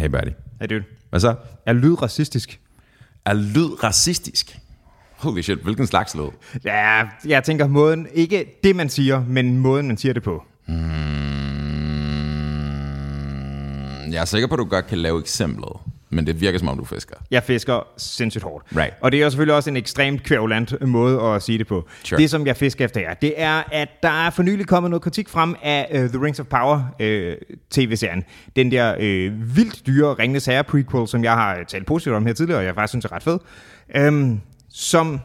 Hey buddy. Hey dude. Hvad så? Er lyd racistisk? Er lyd racistisk? Holy shit, hvilken slags lyd? Ja, jeg tænker måden, ikke det man siger, men måden man siger det på. Mm, jeg er sikker på, at du godt kan lave eksemplet, men det virker som om, du fisker. Jeg fisker sindssygt hårdt. Right. Og det er jo selvfølgelig også en ekstremt kvævlant måde at sige det på. Sure. Det, som jeg fisker efter jer, det er, at der er for nylig kommet noget kritik frem af uh, The Rings of Power uh, tv-serien. Den der uh, vildt dyre Ringnes Herre prequel, som jeg har talt positivt om her tidligere, og jeg faktisk synes er ret fed. Um, som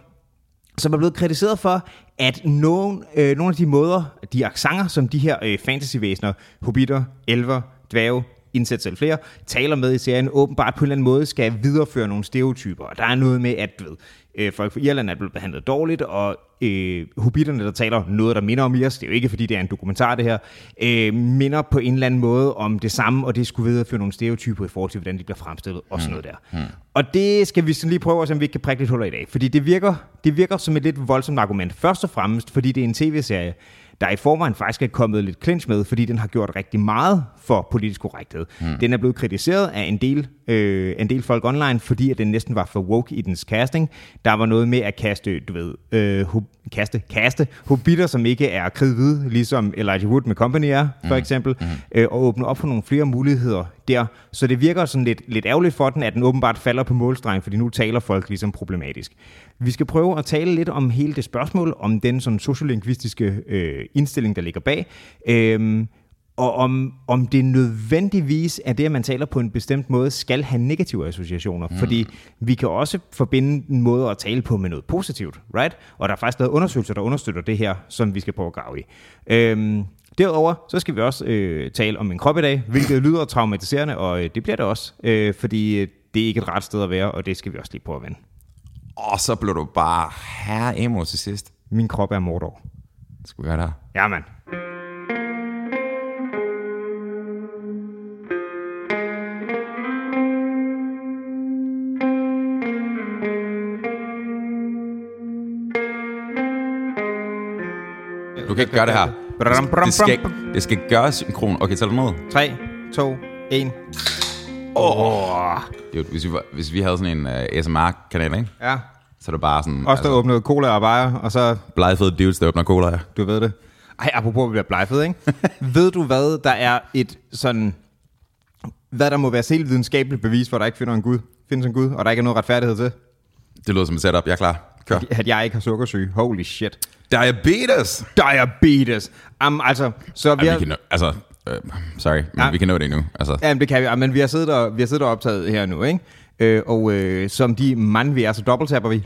som er blevet kritiseret for, at nogle, øh, nogle af de måder, de aksanger, som de her øh, fantasyvæsener, hobitter, elver, dvæve, indsæt selv flere, taler med i serien, åbenbart på en eller anden måde skal videreføre nogle stereotyper. Og der er noget med, at ved, øh, folk fra Irland er blevet behandlet dårligt, og øh, hobitterne, der taler noget, der minder om Irs, det er jo ikke, fordi det er en dokumentar, det her, øh, minder på en eller anden måde om det samme, og det skulle videreføre nogle stereotyper i forhold til, hvordan de bliver fremstillet, og sådan noget der. Hmm. Og det skal vi sådan lige prøve at se, om vi ikke kan prikke lidt huller i dag, fordi det virker, det virker som et lidt voldsomt argument. Først og fremmest, fordi det er en tv-serie, der i forvejen faktisk er kommet lidt clinch med, fordi den har gjort rigtig meget for politisk korrekthed. Mm. Den er blevet kritiseret af en del, øh, en del folk online, fordi at den næsten var for woke i dens casting. Der var noget med at kaste, du ved, øh, hub, kaste, kaste hobitter, som ikke er kridhvide, ligesom Elijah Wood med Company er, for mm. eksempel, mm. Øh, og åbne op for nogle flere muligheder der. Så det virker sådan lidt, lidt ærgerligt for den, at den åbenbart falder på målstregen, fordi nu taler folk ligesom problematisk. Vi skal prøve at tale lidt om hele det spørgsmål, om den sådan sociolingvistiske øh, indstilling, der ligger bag. Øhm, og om, om det nødvendigvis er det, at man taler på en bestemt måde, skal have negative associationer. Mm. Fordi vi kan også forbinde en måde at tale på med noget positivt, right? Og der er faktisk lavet undersøgelser, der understøtter det her, som vi skal prøve at grave i. Øhm, Derudover så skal vi også øh, tale om en krop i dag, hvilket lyder traumatiserende, og øh, det bliver det også, øh, fordi øh, det er ikke et ret sted at være, og det skal vi også lige prøve at vende. Og så blev du bare herre emo til sidst. Min krop er Mordor. Skal vi gøre det her? Ja, mand. Du kan ikke gøre det her. Det skal, det skal gøres synkron. Okay, tæl ned. 3, 2, 1. Åh. Dude, hvis, vi, var- hvis vi havde sådan en uh, ASMR-kanal, ikke? Ja. Så er det bare sådan... Også der åbnede cola og bajer, og så, blegfede dudes, der åbner cola. Ja. du ved det. Ej, apropos at blive blegfed, ikke? ved du hvad, der er et sådan... Hvad der må være selv videnskabeligt bevis for, at der ikke finder en Gud, findes en Gud, og der ikke er noget retfærdighed til? Det lyder som et setup. Jeg er klar. Kør. At jeg ikke har sukkersyge. Holy shit. Diabetes! Diabetes. Um, altså, så vi Ej, har... vi kan altså, uh, sorry, men Ja. vi kan nå det nu. Altså, Ja, det kan vi. Men vi har siddet og, vi har siddet og optaget her nu, ikke? Øh, og øh, som de mand vi er, så dobbelttapper vi,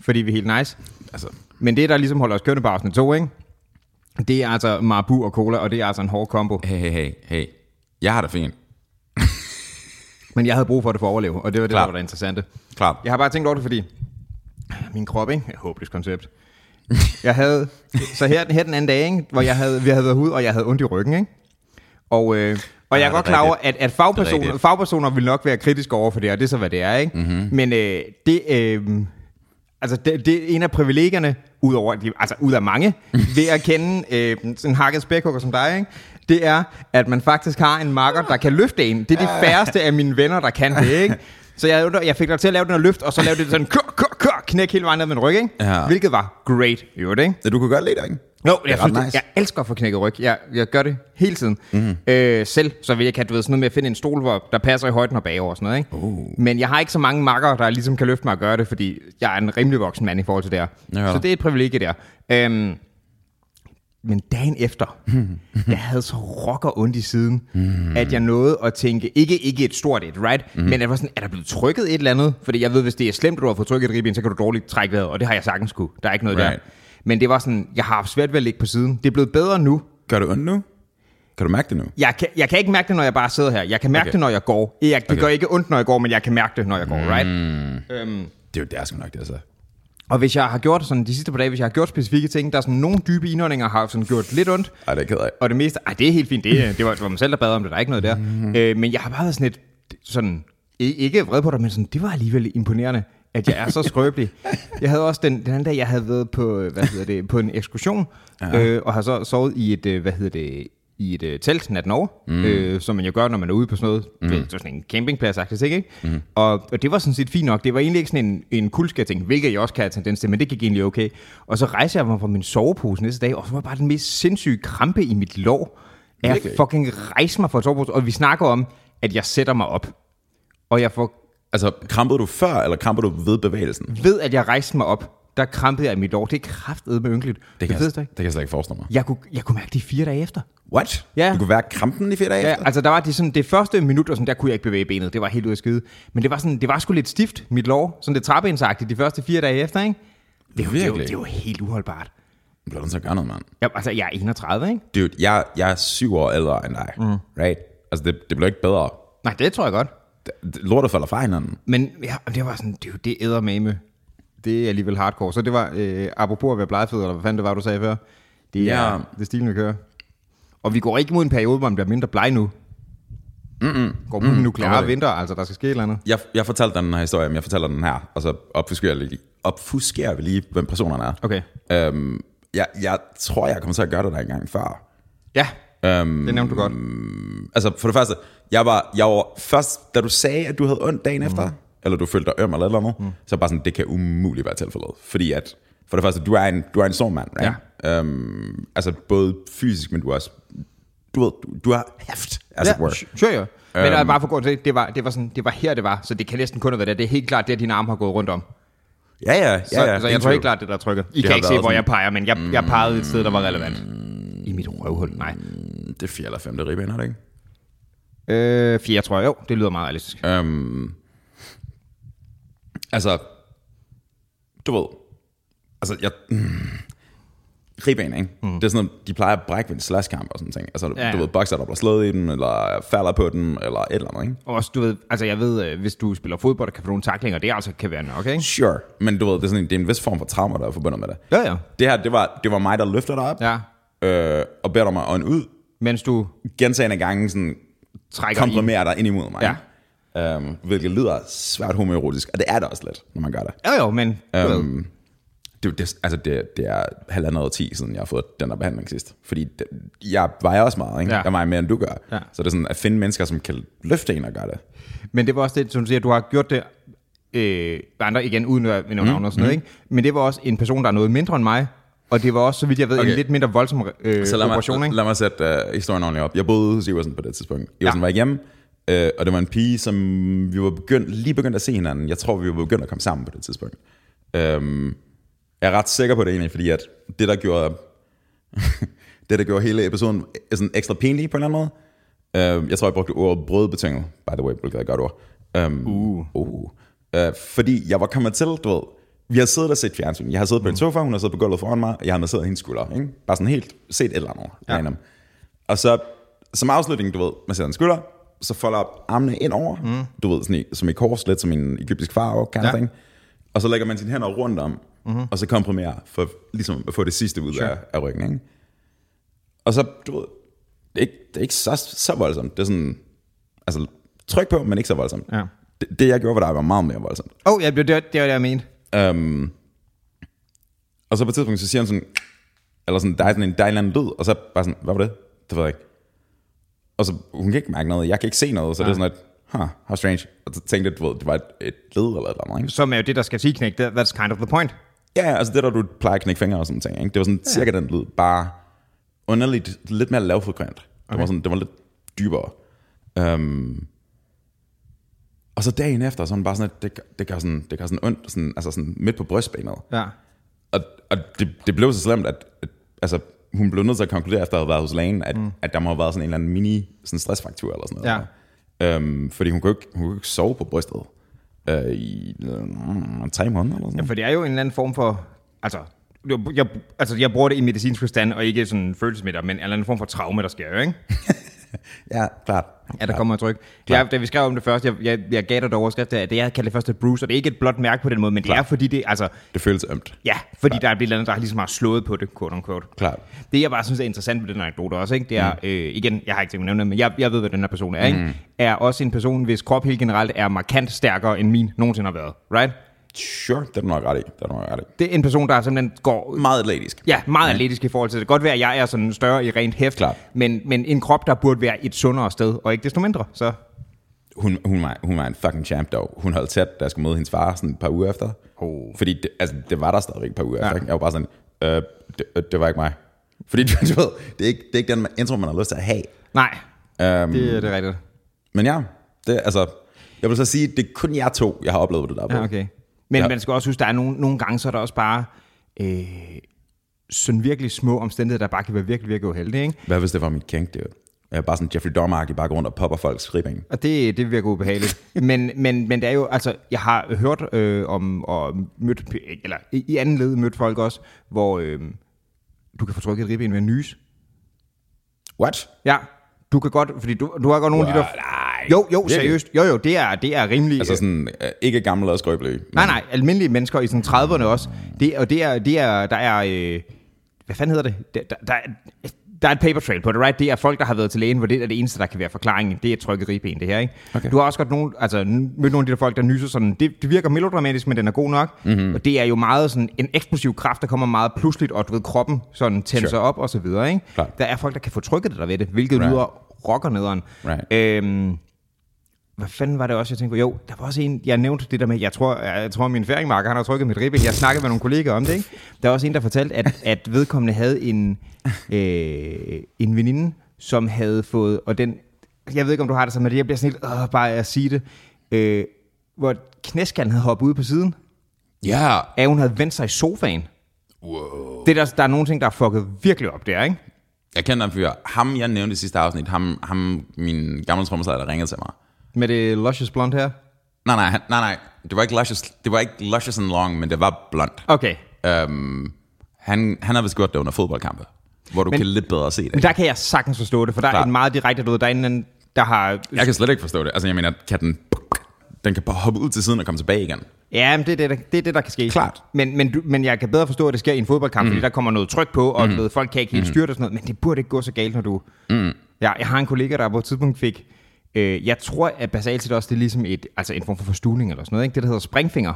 fordi vi er helt nice. altså, Men det, der ligesom holder os kørende på afsnit 2, ikke? Det er altså Marabu og Cola, og det er altså en hård kombo. hey, hey, hey, hey. Jeg har det fint. Men jeg havde brug for det for at overleve, og det var det, Klart. der var det interessante. Klart. Jeg har bare tænkt over det, fordi min krop, ikke? Et håbløst koncept. Jeg havde, så her, her den anden dag, ikke? hvor jeg havde, vi havde været ude, og jeg havde ondt i ryggen, ikke? Og, øh, og jeg er godt klar over, at, at er fagpersoner, fagpersoner vil nok være kritiske over for det, og det er så, hvad det er, ikke? Mhm. Mm-hmm. Men øh, det, øh, altså det, det er en af privilegierne, ud over, altså ud af mange, ved at kende øh, sådan en hakket spækhugger som dig, ikke? det er, at man faktisk har en makker, der kan løfte en. Det er de færreste af mine venner, der kan det, ikke? Så jeg, jeg fik dig til at lave den her løft, og så lavede det sådan kør, kør, kør, knæk hele vejen ned med min ryg, ikke? Ja. Hvilket var great, jo det, ikke? Ja, du kunne godt lide det, ikke? Jo, jeg, synes, nice. jeg elsker at få knækket ryg. Jeg, jeg gør det hele tiden. Mm. Øh, selv, så vil jeg kan du ved, sådan noget med at finde en stol, hvor der passer i højden og bagover og sådan noget. Ikke? Uh. Men jeg har ikke så mange makker, der ligesom kan løfte mig og gøre det, fordi jeg er en rimelig voksen mand i forhold til det her. Ja. Så det er et privilegie der. Øhm, men dagen efter, jeg havde så rocker ondt i siden, mm. at jeg nåede at tænke, ikke, ikke et stort et, right? Mm. Men jeg var sådan, er der blevet trykket et eller andet? Fordi jeg ved, hvis det er slemt, at du har fået trykket et ribben, så kan du dårligt trække vejret, og det har jeg sagtens kunne. Der er ikke noget Right. der. Men det var sådan, jeg har haft svært ved at ligge på siden. Det er blevet bedre nu. Gør det ondt nu? Kan du mærke det nu? Jeg kan, jeg kan ikke mærke det, når jeg bare sidder her. Jeg kan mærke Okay. det, når jeg går. Jeg, det Okay. gør ikke ondt, når jeg går, men jeg kan mærke det, når jeg går, right? Øhm, Det er jo der sgu nok, det er så. og hvis jeg har gjort sådan de sidste par dage, hvis jeg har gjort specifikke ting, der er sådan nogle dybe indåndinger, har sådan gjort lidt ondt, Ej, det er ked af. og det meste, ej, det er helt fint, det, det, var, det var mig selv, der bad om det, der er ikke noget der. Mm. Øh, men jeg har bare været sådan lidt, sådan, ikke vred på dig, men sådan, det var alligevel imponerende, at jeg er så skrøbelig. jeg havde også den, den anden dag, jeg havde været på, hvad hedder det, på en ekskursion, øh, og har så sovet i et, øh, hvad hedder det, i et øh, telt natten over, mm. øh, som man jo gør, når man er ude på sådan noget, mm. det er sådan en campingplads faktisk, ikke? Mm. Og, og det var sådan set fint nok. Det var egentlig ikke sådan en, en kulskab ting, hvilket jeg også kan have tendens til, men det gik egentlig okay. Og så rejser jeg mig fra min sovepose næste dag, og så var bare den mest sindssyge krampe i mit lår. Jeg Virkelig? fucking rejser mig fra sovepose, og vi snakker om, at jeg sætter mig op. Og jeg får Altså, krampede du før, eller krampede du ved bevægelsen? ved, at jeg rejste mig op, der krampede jeg i mit lår. Det er kraftedet med ynkeligt. Det kan, fedeste, jeg, det kan jeg slet ikke forestille mig. Jeg kunne, jeg kunne mærke det i fire dage efter. What? Ja. Du kunne være krampen i fire dage Ja, efter? altså der var det sådan, det første minut, og sådan, der kunne jeg ikke bevæge benet. Det var helt ude af skide. Men det var, sådan, det var sgu lidt stift, mit lår. Sådan lidt trappeindsagtigt de første fire dage efter, ikke? Det er jo, det er jo, det er jo helt uholdbart. Du bliver nødt til at gøre noget, mand. Jeg, altså, jeg er 31, ikke? Dude, jeg, jeg er syv år ældre end dig, mm. right? Altså, det, det bliver ikke bedre. Nej, det tror jeg godt. Lortet falder fra hinanden. Men ja, det var sådan, det, det æder med Det er alligevel hardcore. Så det var, øh, apropos at være blegfed, eller hvad fanden det var, du sagde før. Det er, Ja. det er stilen, vi kører. Og vi går ikke mod en periode, hvor man bliver mindre bleg nu. Mm-mm. Går mod mm, nukleare vinter, altså der skal ske et eller andet. Jeg, jeg fortalte den her historie, men jeg fortæller den her, og så opfuskerer, jeg lige, opfuskerer vi lige, hvem personerne er. Okay. Øhm, jeg, jeg tror, jeg kommer til at gøre det der engang før. Ja, Øhm, det nævnte du godt. altså, for det første, jeg var, jeg var først, da du sagde, at du havde ondt dagen efter, eller du følte dig øm eller eller andet, mm. så bare sådan, det kan umuligt være tilfældet. Fordi at, for det første, du er en, du er en stor mand, right? Ja. Øhm, altså, både fysisk, men du er også, du ved, du, du har heft, as ja, it were. sure, jo. Men øhm. bare for at gå til, det var, det, var sådan, det var her, det var. Så det kan næsten kun have været det. Det er helt klart, det at dine arme har gået rundt om. Ja, ja, ja. Så, ja, så jeg tror helt klart, det der er trykket. I Det kan ikke se, hvor sådan- jeg peger, men jeg, jeg pegede et sted, der var relevant. I mit røvhul, nej. Det er fjerde eller femte ribben, er det ikke? Øh, fire, tror jeg. Jo, det lyder meget realistisk. Øhm, altså, du ved, altså, jeg, mm, ribben, ikke? Mm. Det er sådan, noget, de plejer at brække ved en slashkamp og sådan ting. Altså, Ja, du ved, bokser, der bliver slået i den, eller falder på den, eller et eller andet, ikke? Og også, du ved, altså jeg ved, øh, hvis du spiller fodbold og kan få nogle taklinger, det altså kan være nok, ikke? Sure, men du ved, det er, sådan, en- det er en vis form for trauma, der er forbundet med det. Ja, ja. Det her, det var, det var mig, der løftede dig op, Ja, øh, og beder dig mig ånd ud, mens du gentagende gange sådan, trækker i. komprimerer dig ind imod mig. Ja. Øhm, hvilket lyder svært homoerotisk, og det er det også lidt, når man gør det. Jo, jo, men Øhm, det, det, altså det, det er halvandet år ti siden, jeg har fået den der behandling sidst. Fordi det, jeg vejer også meget, ikke? Ja. Jeg vejer mere, end du gør. Ja. Så det er sådan, at finde mennesker, som kan løfte en og gøre det. Men det var også det, som du siger, du har gjort det øh, andre igen, uden at nævne navn og sådan noget, ikke? Men det var også en person, der er noget mindre end mig, og det var også, så vidt jeg ved, okay. en lidt mindre voldsom øh, Så lad operation, mig, ikke? lad mig sætte uh, historien ordentligt op. Jeg boede hos Iversen på det tidspunkt. Iversen Ja. var hjemme, øh, og det var en pige, som vi var begyndt, lige begyndt at se hinanden. Jeg tror, vi var begyndt at komme sammen på det tidspunkt. Øhm, jeg er ret sikker på det egentlig, fordi at det, der gjorde, det, der gjorde hele episoden sådan ekstra pinlig på en eller anden måde, øh, jeg tror, jeg brugte ordet brødbetinget, by the way, hvilket er et godt ord. Um, uh. Uh. Øh, fordi jeg var kommet til, du ved, vi har siddet og set fjernsyn. Jeg har siddet på en sofa, hun har siddet på gulvet foran mig, og jeg har i hendes skulder. Ikke? Bare sådan helt set et eller andet. Ja. Ja. Og så som afslutning, du ved, man sætter en skulder, så folder armene ind over, mm. du ved, sådan i, som i kors, lidt som en egyptisk farve, kind Ja. thing. Og så lægger man sine hænder rundt om, mm-hmm. og så komprimerer, for ligesom at få det sidste ud Sure. af, af ryggen. Ikke? Og så, du ved, det er ikke, det er ikke så, så voldsomt. Det er sådan, altså, tryk på, men ikke så voldsomt. Ja. Det, det, jeg gjorde for dig, var meget mere voldsomt. Åh, oh, ja, det, det, det var det, jeg mente. Um, og så på et tidspunkt, så siger han sådan, eller sådan, der er sådan en, der er en eller anden lyd, og så bare sådan, hvad var det? Det ved jeg ikke. Og så, hun kan ikke mærke noget, jeg kan ikke se noget, så ja. det er sådan et, huh, how strange. Og så tænkte jeg, du ved, det var et, et led eller et eller andet? Som er jo det, der skal sige knæk. That, that's kind of the point. Ja, altså det der, du plejer at knække fingre og sådan ting, ikke? Det var sådan ja. cirka den lyd, bare underligt, lidt mere lavfrekvent. Det Okay. var sådan, det var lidt dybere. Um, og så dagen efter, så var bare sådan, at det, det gør sådan, det gør sådan ondt, sådan, altså sådan midt på brystbenet. Ja. Og, og det, det blev så slemt, at, at altså, hun blev nødt til at konkludere, efter at have været hos lægen, at, mm. at der må have været sådan en eller anden mini sådan stressfraktur eller sådan noget. Ja. Øhm, fordi hun kunne, ikke, hun kunne ikke sove på brystet øh, i øh, tre måneder eller sådan ja, for det er jo en eller anden form for... Altså, jeg, jeg, altså, jeg bruger det i medicinsk forstand, og ikke sådan følelsesmætter, men en eller anden form for traume, der sker jo, ikke? Ja, klart. Ja, der kommer et tryk. Det er, da vi skrev om det først, jeg, jeg, jeg gav dig det overskrift, at det jeg kaldte det første Bruce, og det er ikke et blot mærke på den måde, men det er fordi det, altså, Det føles ømt. ja, fordi der er et eller andet, der ligesom har slået på det, quote unquote. Klart. Det, jeg bare synes er interessant ved den anekdote også, ikke? det er, mm. øh, igen, jeg har ikke tænkt mig at nævne det, men jeg, jeg ved, hvad den her person er, ikke? er også en person, hvis krop helt generelt er markant stærkere, end min nogensinde har været, right? Sure, det er du nok ret i. Det er du nok ret i. Det er en person, der simpelthen går Meget atletisk. Ja, meget atletisk i forhold til det. Det kan godt være, at jeg er sådan større i rent hæft, Klart. men, men en krop, der burde være et sundere sted, og ikke desto mindre. Så Hun, hun, var, hun var en fucking champ dog. Hun holdt tæt, da jeg skulle møde hendes far sådan et par uger efter. Oh. Fordi det, altså, det var der stadigvæk et par uger Ja. efter. Ikke? Jeg var bare sådan, øh, det, øh, det var ikke mig. Fordi du, ved, det er, ikke, det er ikke den intro, man har lyst til at have. nej, Um, det er det rigtigt. Men ja, det, altså, jeg vil så sige, det er kun jer to, jeg har oplevet det der på. Ja, okay. Men Ja. man skal også huske, der er nogle, nogle gange, så er der også bare øh, sådan virkelig små omstændigheder, der bare kan være virkelig, virkelig uheldige. Ikke? Hvad hvis det var mit kink, det er bare sådan Jeffrey Dahmer, bare går rundt og popper folks ribben. Og det, det virker ubehageligt. men, men, men det er jo, altså, jeg har hørt øh, om, og mødt, eller i anden led mødt folk også, hvor øh, du kan få trykket et ribben ved en nys. What? Ja, du kan godt, fordi du, du har godt nogle af de der... Jo, jo, Virkelig? seriøst. Jo, jo, det er, det er rimelig... Altså sådan, øh, ikke gammel og skrøbelig. Nej, nej, almindelige mennesker i sådan 30'erne også. Det, og det er, det er, der er, øh, hvad fanden hedder det? Der, der, der, er, der er et paper trail på det, right? Det er folk, der har været til lægen, hvor det er det eneste, der kan være forklaringen. Det er et trykket ribben, det her, ikke? Okay. Du har også godt nogle, altså, mødt nogle af de der folk, der nyser sådan. Det, det virker melodramatisk, men den er god nok. Mhm. Mm-hmm. Og det er jo meget sådan en eksplosiv kraft, der kommer meget pludseligt, og du ved, kroppen sådan tænder Sure. op og så videre, ikke? Klart. Der er folk, der kan få trykket det der ved det, hvilket right. lyder rockernederen. Right. Øhm, hvad fanden var det også, jeg tænkte på? Jo, der var også en, jeg nævnte det der med, jeg tror, jeg tror min færingmarker, han har trykket mit ribben. Jeg snakkede med nogle kollegaer om det, ikke? Der var også en, der fortalte, at, at vedkommende havde en, øh, en veninde, som havde fået, og den, jeg ved ikke, om du har det sådan det, jeg bliver sådan helt, øh, bare at sige det, øh, hvor knæskallen havde hoppet ud på siden, Ja. at hun havde vendt sig i sofaen. Wow. Det er der, der er nogle ting, der er fucket virkelig op der, ikke? Jeg kender en fyr. Ham, jeg nævnte i sidste afsnit, ham, ham min gamle trommeslager, der ringede til mig. Med det luscious blond her. Nej, nej, nej, nej. Det var ikke luscious, det var ikke luscious and long, men det var blondt. Okay, Um, han, han har vist gjort det under fodboldkampe, hvor du men, Men- kan lidt bedre se men det. der kan jeg sagtens forstå det, for der er Klart. en meget direkte, ved, der er en, anden, der har Jeg kan slet ikke forstå det. Altså, jeg mener, kan den, den kan bare hoppe ud til siden og komme tilbage igen. Ja, men det er det, der, det, er det, der kan ske. Klart. Men, men, du, men jeg kan bedre forstå, at det sker i en fodboldkamp, mm. fordi der kommer noget tryk på, og mm. ved, folk kan ikke helt styre det og sådan noget, men det burde ikke gå så galt, når du... Mm. Ja, jeg har en kollega, der på et tidspunkt fik... Øh, jeg tror, at basalt set også, det er ligesom et, altså en form for forstuning eller sådan noget, ikke? det der hedder springfinger.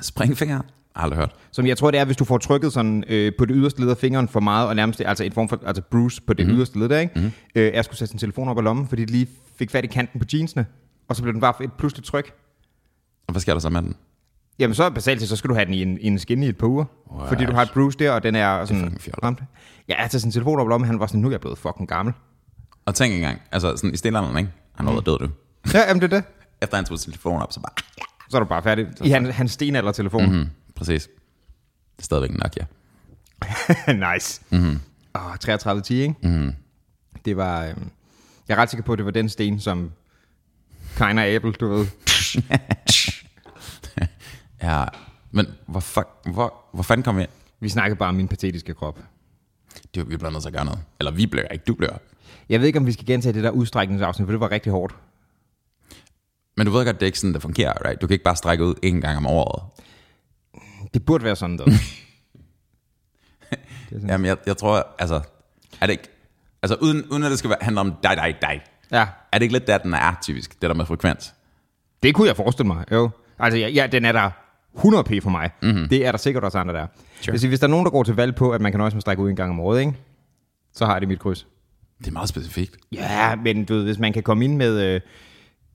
Springfinger? Aldrig hørt. Som jeg tror, det er, hvis du får trykket sådan øh, på det yderste led af fingeren for meget, og nærmest altså en form for altså bruise på det mm. yderste led der, ikke? Mm. Øh, jeg skulle sætte sin telefon op i lommen, fordi det lige fik fat i kanten på jeansene, og så blev den bare et pludseligt tryk. Og hvad sker der så med den? Jamen så basalt set, så skal du have den i en, i en skinne i et par uger. Wow. Fordi du har et bruise der, og den er sådan fucking fjollet. ramt. Ja, altså sin telefon op i lommen, han var sådan, nu er jeg blevet fucking gammel. Og tænk engang, altså sådan i stilleren, ikke? Han var død, du. Ja, jamen det er det. Efter han tog sin telefon op, så bare... Så er du bare færdig. I han, hans stenalder-telefon. Mm-hmm. Mm, præcis. Det er stadigvæk en Nokia. nice. Mm-hmm. Oh, 3310, ikke? Mm-hmm. Det var... Øhm, jeg er ret sikker på, at det var den sten, som Kleiner Abel, du ved. Ja, men hvor, fuck, hvor, hvor fanden kom vi? Vi snakkede bare om min patetiske krop. Det, vi bliver nødt til at gøre noget. Eller vi bliver ikke, du bliver. Jeg ved ikke, om vi skal gentage det der udstrækningsafsnit, for det var rigtig hårdt. Men du ved godt, det er ikke sådan, det fungerer, right? Du kan ikke bare strække ud en gang om året. Det burde være sådan, dog. Jamen, jeg, jeg tror, altså... Er det ikke... Altså, uden, uden at det skal være, handle om dig, dig, dig. ja, Er det ikke lidt der, den er typisk, det der med frekvens? Det kunne jeg forestille mig, jo. Altså, ja, ja den er der 100p for mig. Mm-hmm. Det er der sikkert også andre der. Sure. Hvis, hvis der er nogen, der går til valg på, at man kan nøjes med at strække ud en gang om året, ikke? så har det mit kryds. Det er meget specifikt. Ja, men du ved, hvis man kan komme ind med øh,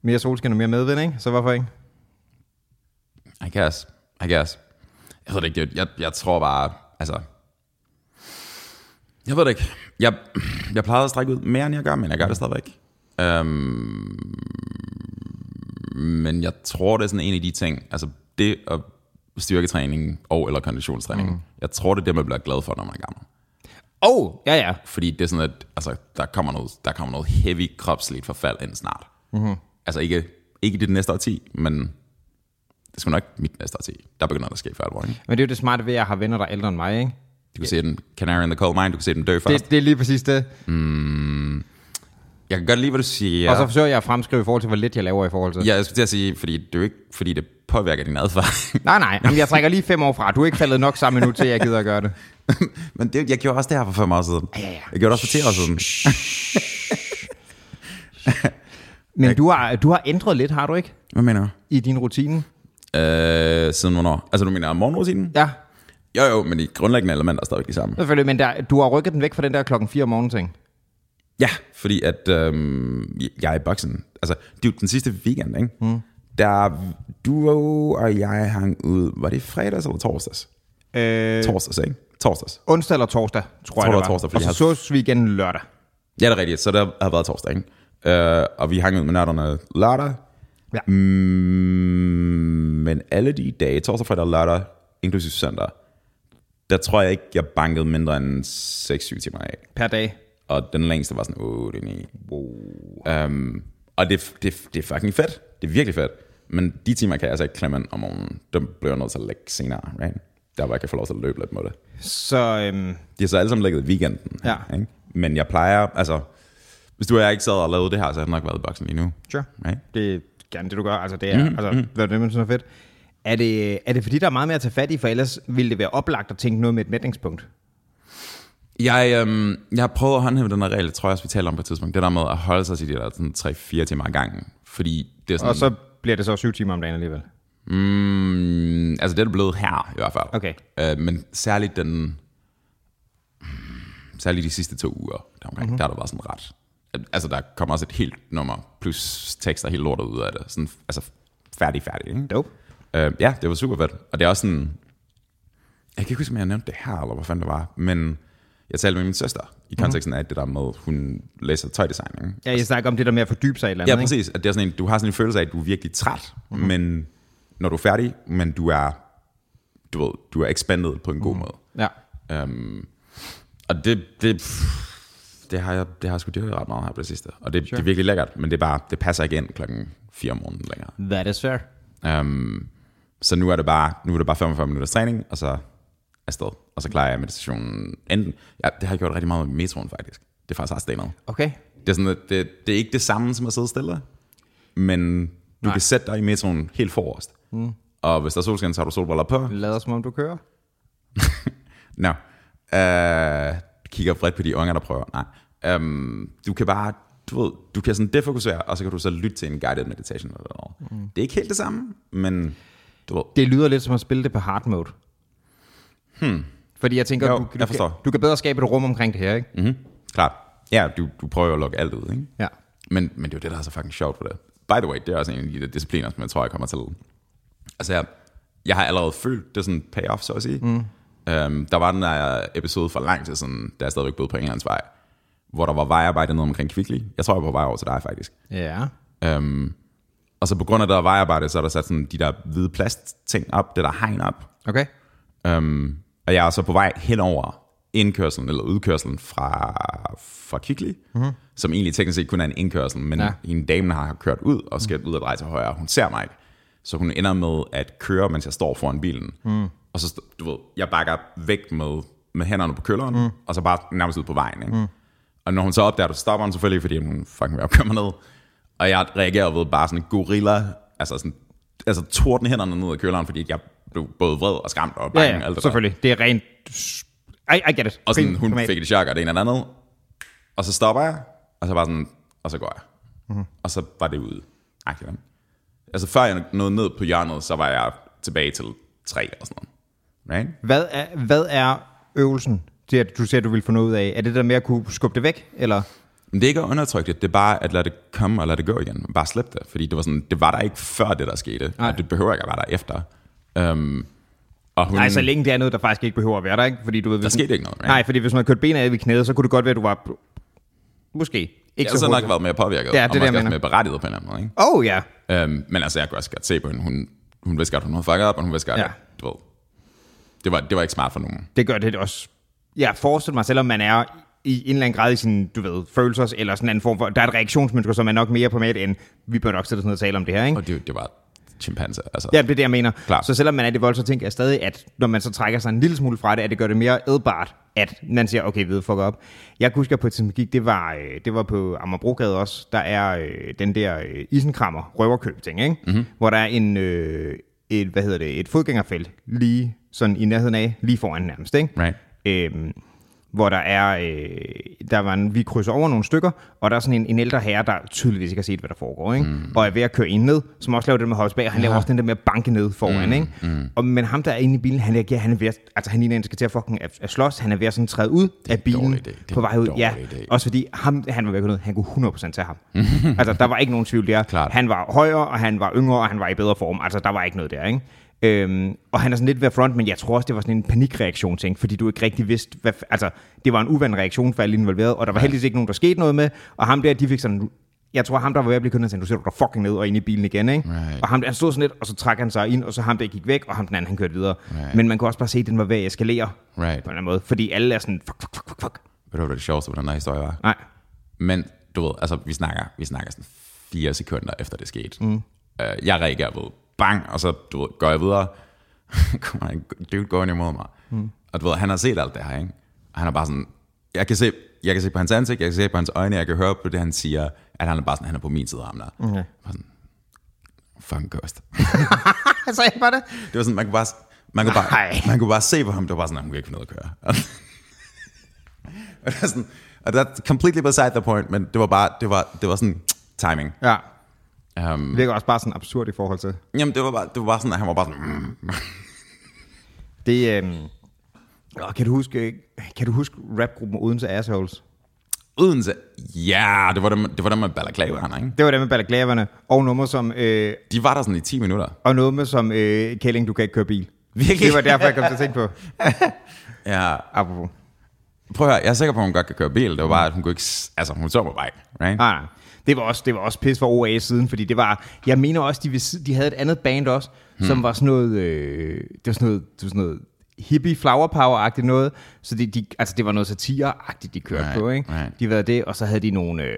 mere solskin og mere medvind, ikke? så hvorfor ikke? I guess. I guess. Jeg ved det ikke, jeg, jeg tror bare, altså... Jeg ved det ikke. Jeg, jeg plejede at strække ud mere, end jeg gør, men jeg gør det stadigvæk. Um, men jeg tror, det er sådan en af de ting, altså det at styrketræning og eller konditionstræning, mm. jeg tror, det er det, man bliver glad for, når man er gammel. Oh, ja, ja. Fordi det er sådan, at altså, der, kommer noget, der kommer noget heavy kropsligt forfald ind snart. Mm-hmm. Altså ikke, ikke det næste årti, men det skal nok ikke mit næste årti. Der begynder der at ske for alvor. Ikke? Men det er jo det smarte ved, at jeg har venner, der er ældre end mig, ikke? Du kan se den Canary in the Coal Mine, du kan se den dø først. Det, det er lige præcis det. Jeg kan godt lide, hvad du siger. Ja. Og så forsøger jeg at fremskrive i forhold til, hvor lidt jeg laver i forhold til. Ja, jeg skulle til at sige, fordi det er jo ikke, fordi det påvirker din adfærd. Nej, nej, Jamen, jeg trækker lige fem år fra. Du er ikke faldet nok sammen nu til, at jeg gider at gøre det. Men det, jeg gjorde også det her for fem år siden. Ja, ja. Jeg gjorde det også for 10 år siden. Men du har, du har ændret lidt, har du ikke? Hvad mener du? I din rutine. Øh, siden hvornår? Altså, du mener morgenrutinen? Ja, Jo, jo, men i grundlæggende elementer er stadig de samme. selvfølgelig, men der, du har rykket den væk fra den der klokken 4 om morgenen ting. Ja, fordi at øhm, jeg er i boksen. Altså, det er den sidste weekend, ikke? Mm. Der du og jeg hang ud, var det fredags eller torsdags? Øh, Torsdags, ikke? Torsdags. onsdag eller torsdag, tror jeg det det var torsdag, og så sås vi igen lørdag. Ja, det er rigtigt. Så det har været torsdag, ikke? Øh, og vi hang ud med nørderne lørdag. Ja. Mm, men alle de dage, torsdag, fredag og lørdag, inklusive søndag, der tror jeg ikke, jeg bankede mindre end 6-7 timer af. Per dag. Og den længste var sådan 8-9. Wow. Um, og det, det, det er fucking fedt. Det er virkelig fedt. Men de timer kan jeg altså ikke klemme ind om morgenen. Dem bliver jeg nødt til at lægge senere, right? Der hvor jeg kan få lov til at løbe lidt med det. Så øhm, De har så alle sammen ligget i weekenden. Ja. Ikke? Men jeg plejer, altså... Hvis du og jeg ikke sad og lavede det her, så havde jeg nok været i boksen lige nu. sure. Right? det er gerne det, du gør. Altså, det er, mm, altså, hvad er det, man synes er fedt. Er det, er det fordi, der er meget mere at tage fat i, for ellers ville det være oplagt at tænke noget med et mætningspunkt? Jeg, øhm, jeg har prøvet at håndhæve den her regel, tror jeg også, vi taler om på et tidspunkt. Det der med at holde sig til de der sådan 3-4 timer ad gangen. Fordi det er sådan... Og så bliver det så syv timer om dagen alligevel. Mm, altså det er det blevet her, i hvert fald. Okay. Øh, men særligt den... mm, Særligt de sidste to uger, der, omkring, mm-hmm. der har der været sådan ret... Altså der kommer også et helt nummer, plus tekster helt lortet ud af det. Sådan, altså færdig, færdig. Ikke? Dope. Øh, ja, det var super fedt. Og det er også sådan... Jeg kan ikke huske, om jeg nævnte det her, eller hvad fanden det var. Men jeg talte med min søster, i konteksten af det der med, hun læser tøjdesign. Ikke? Ja, jeg snakker om det der med at fordybe sig i et eller andet. Ja, ikke? præcis. At det er sådan en, du har sådan en følelse af, at du er virkelig træt, mm-hmm. men når du er færdig, men du er, du ved, du er expanded på en god måde. Ja. Um, og det, det, det har jeg, det har jeg sgu dyrket ret meget her på det sidste. Og det, sure. det er virkelig lækkert, men det, er bare, det passer ikke ind klokken 4 om morgenen længere. That is fair. Um, så nu er det bare, nu er det bare 45 minutters træning, og så afsted. Og så klarer jeg meditationen enten, ja, det har jeg gjort rigtig meget med metroen faktisk. Det er faktisk ret stenet. Okay. Det er, sådan, at det, det er ikke det samme som at sidde stille, men du Nej. kan sætte dig i metroen helt forrest. Mm. Og hvis der er solskin, så har du solbriller på. Lader som om du kører. Nå. Uh, kigger bredt på de unger, der prøver. Nej. Um, du kan bare, du ved, du kan sådan defokusere, og så kan du så lytte til en guided meditation. Eller noget. Mm. Det er ikke helt det samme, men du ved. Det lyder lidt som at spille det på hard mode. Hmm. Fordi jeg tænker, Jo, du, du, kan, du kan bedre skabe et rum omkring det her, ikke? Mm-hmm. Klart. Ja, du, du prøver at lukke alt ud, ikke? Ja. Men, men det er jo det, der er så fucking sjovt for det. By the way, det er også en af de der discipliner, som jeg tror, jeg kommer til. Altså, jeg, jeg har allerede følt det sådan payoff, så at sige. Mm. Um, der var den der episode for lang tid siden, da jeg stadigvæk boede på Englandsvej, hvor der var vejarbejde nede omkring Kvickly. Jeg tror, jeg var på vej over til dig, faktisk. Ja. Um, og så på grund af det der vejarbejde, så er der sat sådan de der hvide plastting op, det der hegn op. Okay. Um, og jeg er så på vej hen over indkørselen eller udkørselen fra, fra Kvickly, mm-hmm. som egentlig teknisk set kun er en indkørsel, men Ja. en dame har kørt ud og skal ud og dreje til højre. Hun ser mig ikke. Så hun ender med at køre, mens jeg står foran bilen. Mm. Og så, du ved, jeg bakker væk med, med hænderne på kølleren, mm. og så bare nærmest ud på vejen. Ikke? Mm. Og når hun så opdager, så stopper hun selvfølgelig, fordi hun fucking vil køre mig ned. Og jeg reagerer ved bare sådan en gorilla, altså sådan, altså torden hænderne ned af køleren, fordi jeg blev både vred og skræmt og Ja, bange. ja, alt det der. selvfølgelig. Det er rent... I, I get it. Og sådan, hun fik et chok, og det ene det andet. Og så stopper jeg, og så bare sådan, og så går jeg. Mhm. Mm-hmm. Og så var det ude. Agtigt? Altså før jeg nåede ned på hjørnet, så var jeg tilbage til tre og sådan noget. Right? Hvad er, hvad er øvelsen, til at du siger, du vil få noget ud af? Er det der med at kunne skubbe det væk, eller? Men det er ikke at undertrykke det, det er bare at lade det komme og lade det gå igen. Bare slip det, fordi det var, sådan, det var der ikke før det, der skete. Nej. Og det behøver ikke at være der efter. Um, og hun, Nej, så længe det er noget, der faktisk ikke behøver at være der, ikke? Fordi du ved, hvis skete ikke noget, right? Nej, fordi hvis man havde kørt benet af ved knæet, så kunne det godt være, at du var... Måske. Ikke jeg har så nok været mere påvirket, Ja, og det er det, måske også mere berettiget på en eller anden måde. Ikke? Oh, ja. Um, men altså, jeg kunne også godt se på hende. Hun, hun vidste godt, hun havde fucket op, og hun vidste godt, Ja. ja. at, du ved, det var, det var ikke smart for nogen. Det gør det også. Jeg forestiller mig, selvom man er i en eller anden grad i sin, du ved, følelser, eller sådan en anden form for, der er et reaktionsmønster, som er nok mere på med, end vi bør nok sætte os ned og tale om det her, ikke? Og det, det var chimpanse. Altså. Ja, det er det, jeg mener. Klar. Så selvom man er det vold, så tænker jeg stadig, at når man så trækker sig en lille smule fra det, at det gør det mere ædbart, at man siger, okay, ved fuck op. Jeg kan huske, at på et tidspunkt gik, det var, øh, det var på Amagerbrogade også, der er øh, den der øh, isenkrammer, røverkøb ting, ikke? Mm-hmm. hvor der er en, øh, et, hvad hedder det, et fodgængerfelt lige sådan i nærheden af, lige foran nærmest, ikke? Right. Øhm, hvor der er, øh, der var en, vi krydser over nogle stykker, og der er sådan en, en ældre herre, der tydeligvis ikke har set, hvad der foregår, ikke? Mm. og er ved at køre ind ned, som også laver det med højs bag, og han ja. laver også den der med at banke ned foran, mm. ikke? Mm. Og, men ham, der er inde i bilen, han, er, han er ved at, altså han ligner der skal til at fucking at, at slås, han er ved at sådan træde ud af bilen på vej ud, ja, idé. også fordi ham, han var ved at ned, han kunne 100% tage ham. altså, der var ikke nogen tvivl der. Klart. Han var højere, og han var yngre, og han var i bedre form, altså der var ikke noget der, ikke? Øhm, og han er sådan lidt ved front, men jeg tror også, det var sådan en panikreaktion, ting, fordi du ikke rigtig vidste, hvad, altså, det var en uvandt reaktion for alle involveret, og der var heldigvis ikke nogen, der skete noget med, og ham der, de fik sådan, jeg tror ham, der var ved at blive kunnet, du sætter dig fucking ned og ind i bilen igen, ikke? Right. Og ham der, han stod sådan lidt, og så trak han sig ind, og så ham der gik væk, og ham den anden, han kørte videre. Right. Men man kunne også bare se, at den var ved at eskalere Right. på en eller anden måde, fordi alle er sådan, fuck, fuck, fuck, fuck. Ved du, hvad det sjoveste på den her historie var? Nej. Men du ved, altså vi snakker, vi snakker sådan fire sekunder efter det skete. Mm. Uh, jeg reagerer bang, og så du ved, går jeg videre. kommer en dude gående imod mig. Mm. Og du ved, han har set alt det her, ikke? Og han er bare sådan, jeg kan se, jeg kan se på hans ansigt, jeg kan se på hans øjne, jeg kan høre på det, han siger, at han er bare sådan, han er på min side af ham der. Okay. Bare sådan, fucking ghost. Så jeg bare det. Det var sådan, man kunne bare, man kunne bare, man kunne bare se på ham, det var bare sådan, at hun kan ikke finde ud at køre. og det er sådan, og er completely beside the point, men det var bare, det var, det var sådan timing. Ja. Um, Det virker også bare sådan absurd i forhold til. jamen, det var bare, det var bare sådan, at han var bare sådan, mm. Det, åh, kan du huske, kan du huske rapgruppen Odense Assholes? Odense, ja, det var dem, det var dem med balaklaverne, ikke? Det var det med balaklaverne, og nummer som, øh, De var der sådan i 10 minutter. og nummer som øh, Kælling, du kan ikke køre bil. Virkelig? Det var derfor, jeg kom til at tænke på. Ja, Apropos. prøv at høre, jeg er sikker på, at hun godt kan køre bil. Det var bare, at hun kunne ikke, altså hun så på vej, right? Nej, nej. Det var også, det var også pis for OA siden, fordi det var, jeg mener også, de, de havde et andet band også, hmm. som var sådan noget, øh, det var sådan noget, det var sådan noget hippie flower power-agtigt noget, så de, de, altså det var noget satire-agtigt, de kørte Right, på, ikke? right. De var det, og så havde de nogle øh,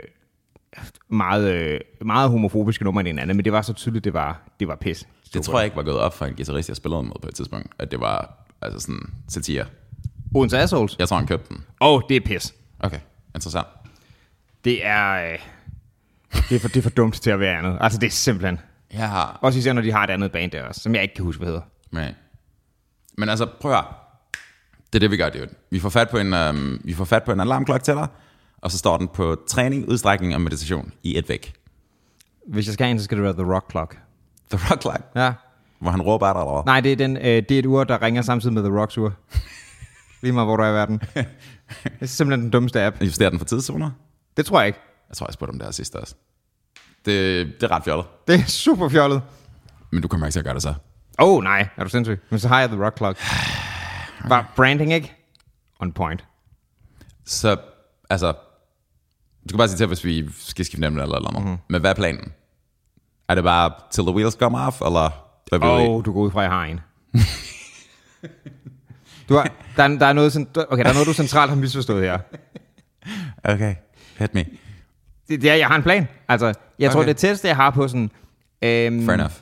meget, øh, meget homofobiske numre den anden, men det var så tydeligt, det var, det var pis. Det tror jeg ikke var gået op for en guitarist, jeg spillede med på et tidspunkt, at det var altså sådan satire. Odense Assholes. Jeg tror, han købte den. Åh, oh, det er pis. Okay, interessant. Det er, øh, det, er for, det er for dumt til at være andet. Altså, det er simpelthen... Jeg har... Også især, når de har et andet band der også, som jeg ikke kan huske, hvad hedder. Men, men altså, prøv at høre. Det er det, vi gør, dude. Vi får fat på en, øhm, vi får fat på en alarmklokke til dig, og så står den på træning, udstrækning og meditation i et væk. Hvis jeg skal en, så skal det være The Rock Clock. The Rock Clock, Ja. hvor han råber af dig, eller? Nej, det er, den, øh, det er et ur, der ringer samtidig med The Rocks ur. Lige meget, hvor du er i verden. Det er simpelthen den dummeste app. Justerer den for tidszoner? Det tror jeg ikke. Jeg tror, jeg spurgte om det her sidste også. Det, det er ret fjollet. Det er super fjollet. Men du kommer ikke til at gøre det så. Åh, oh, nej. Er du sindssyg? Men så har jeg The Rock Clock. Var branding ikke? On point. Så, altså, du skal bare sige til, hvis vi skal skifte nemlig eller eller andet. Mm-hmm. Men hvad er planen? Er det bare till the wheels come off, eller hvad vil Åh, oh, du går ud fra, jeg har en. Du har, der, er, der, er noget, okay, der er noget, du centralt har misforstået her. Okay, hit me. Det, det er, jeg har en plan. Altså, jeg tror, Okay. det tætteste, jeg har på sådan... Øhm, Fair enough.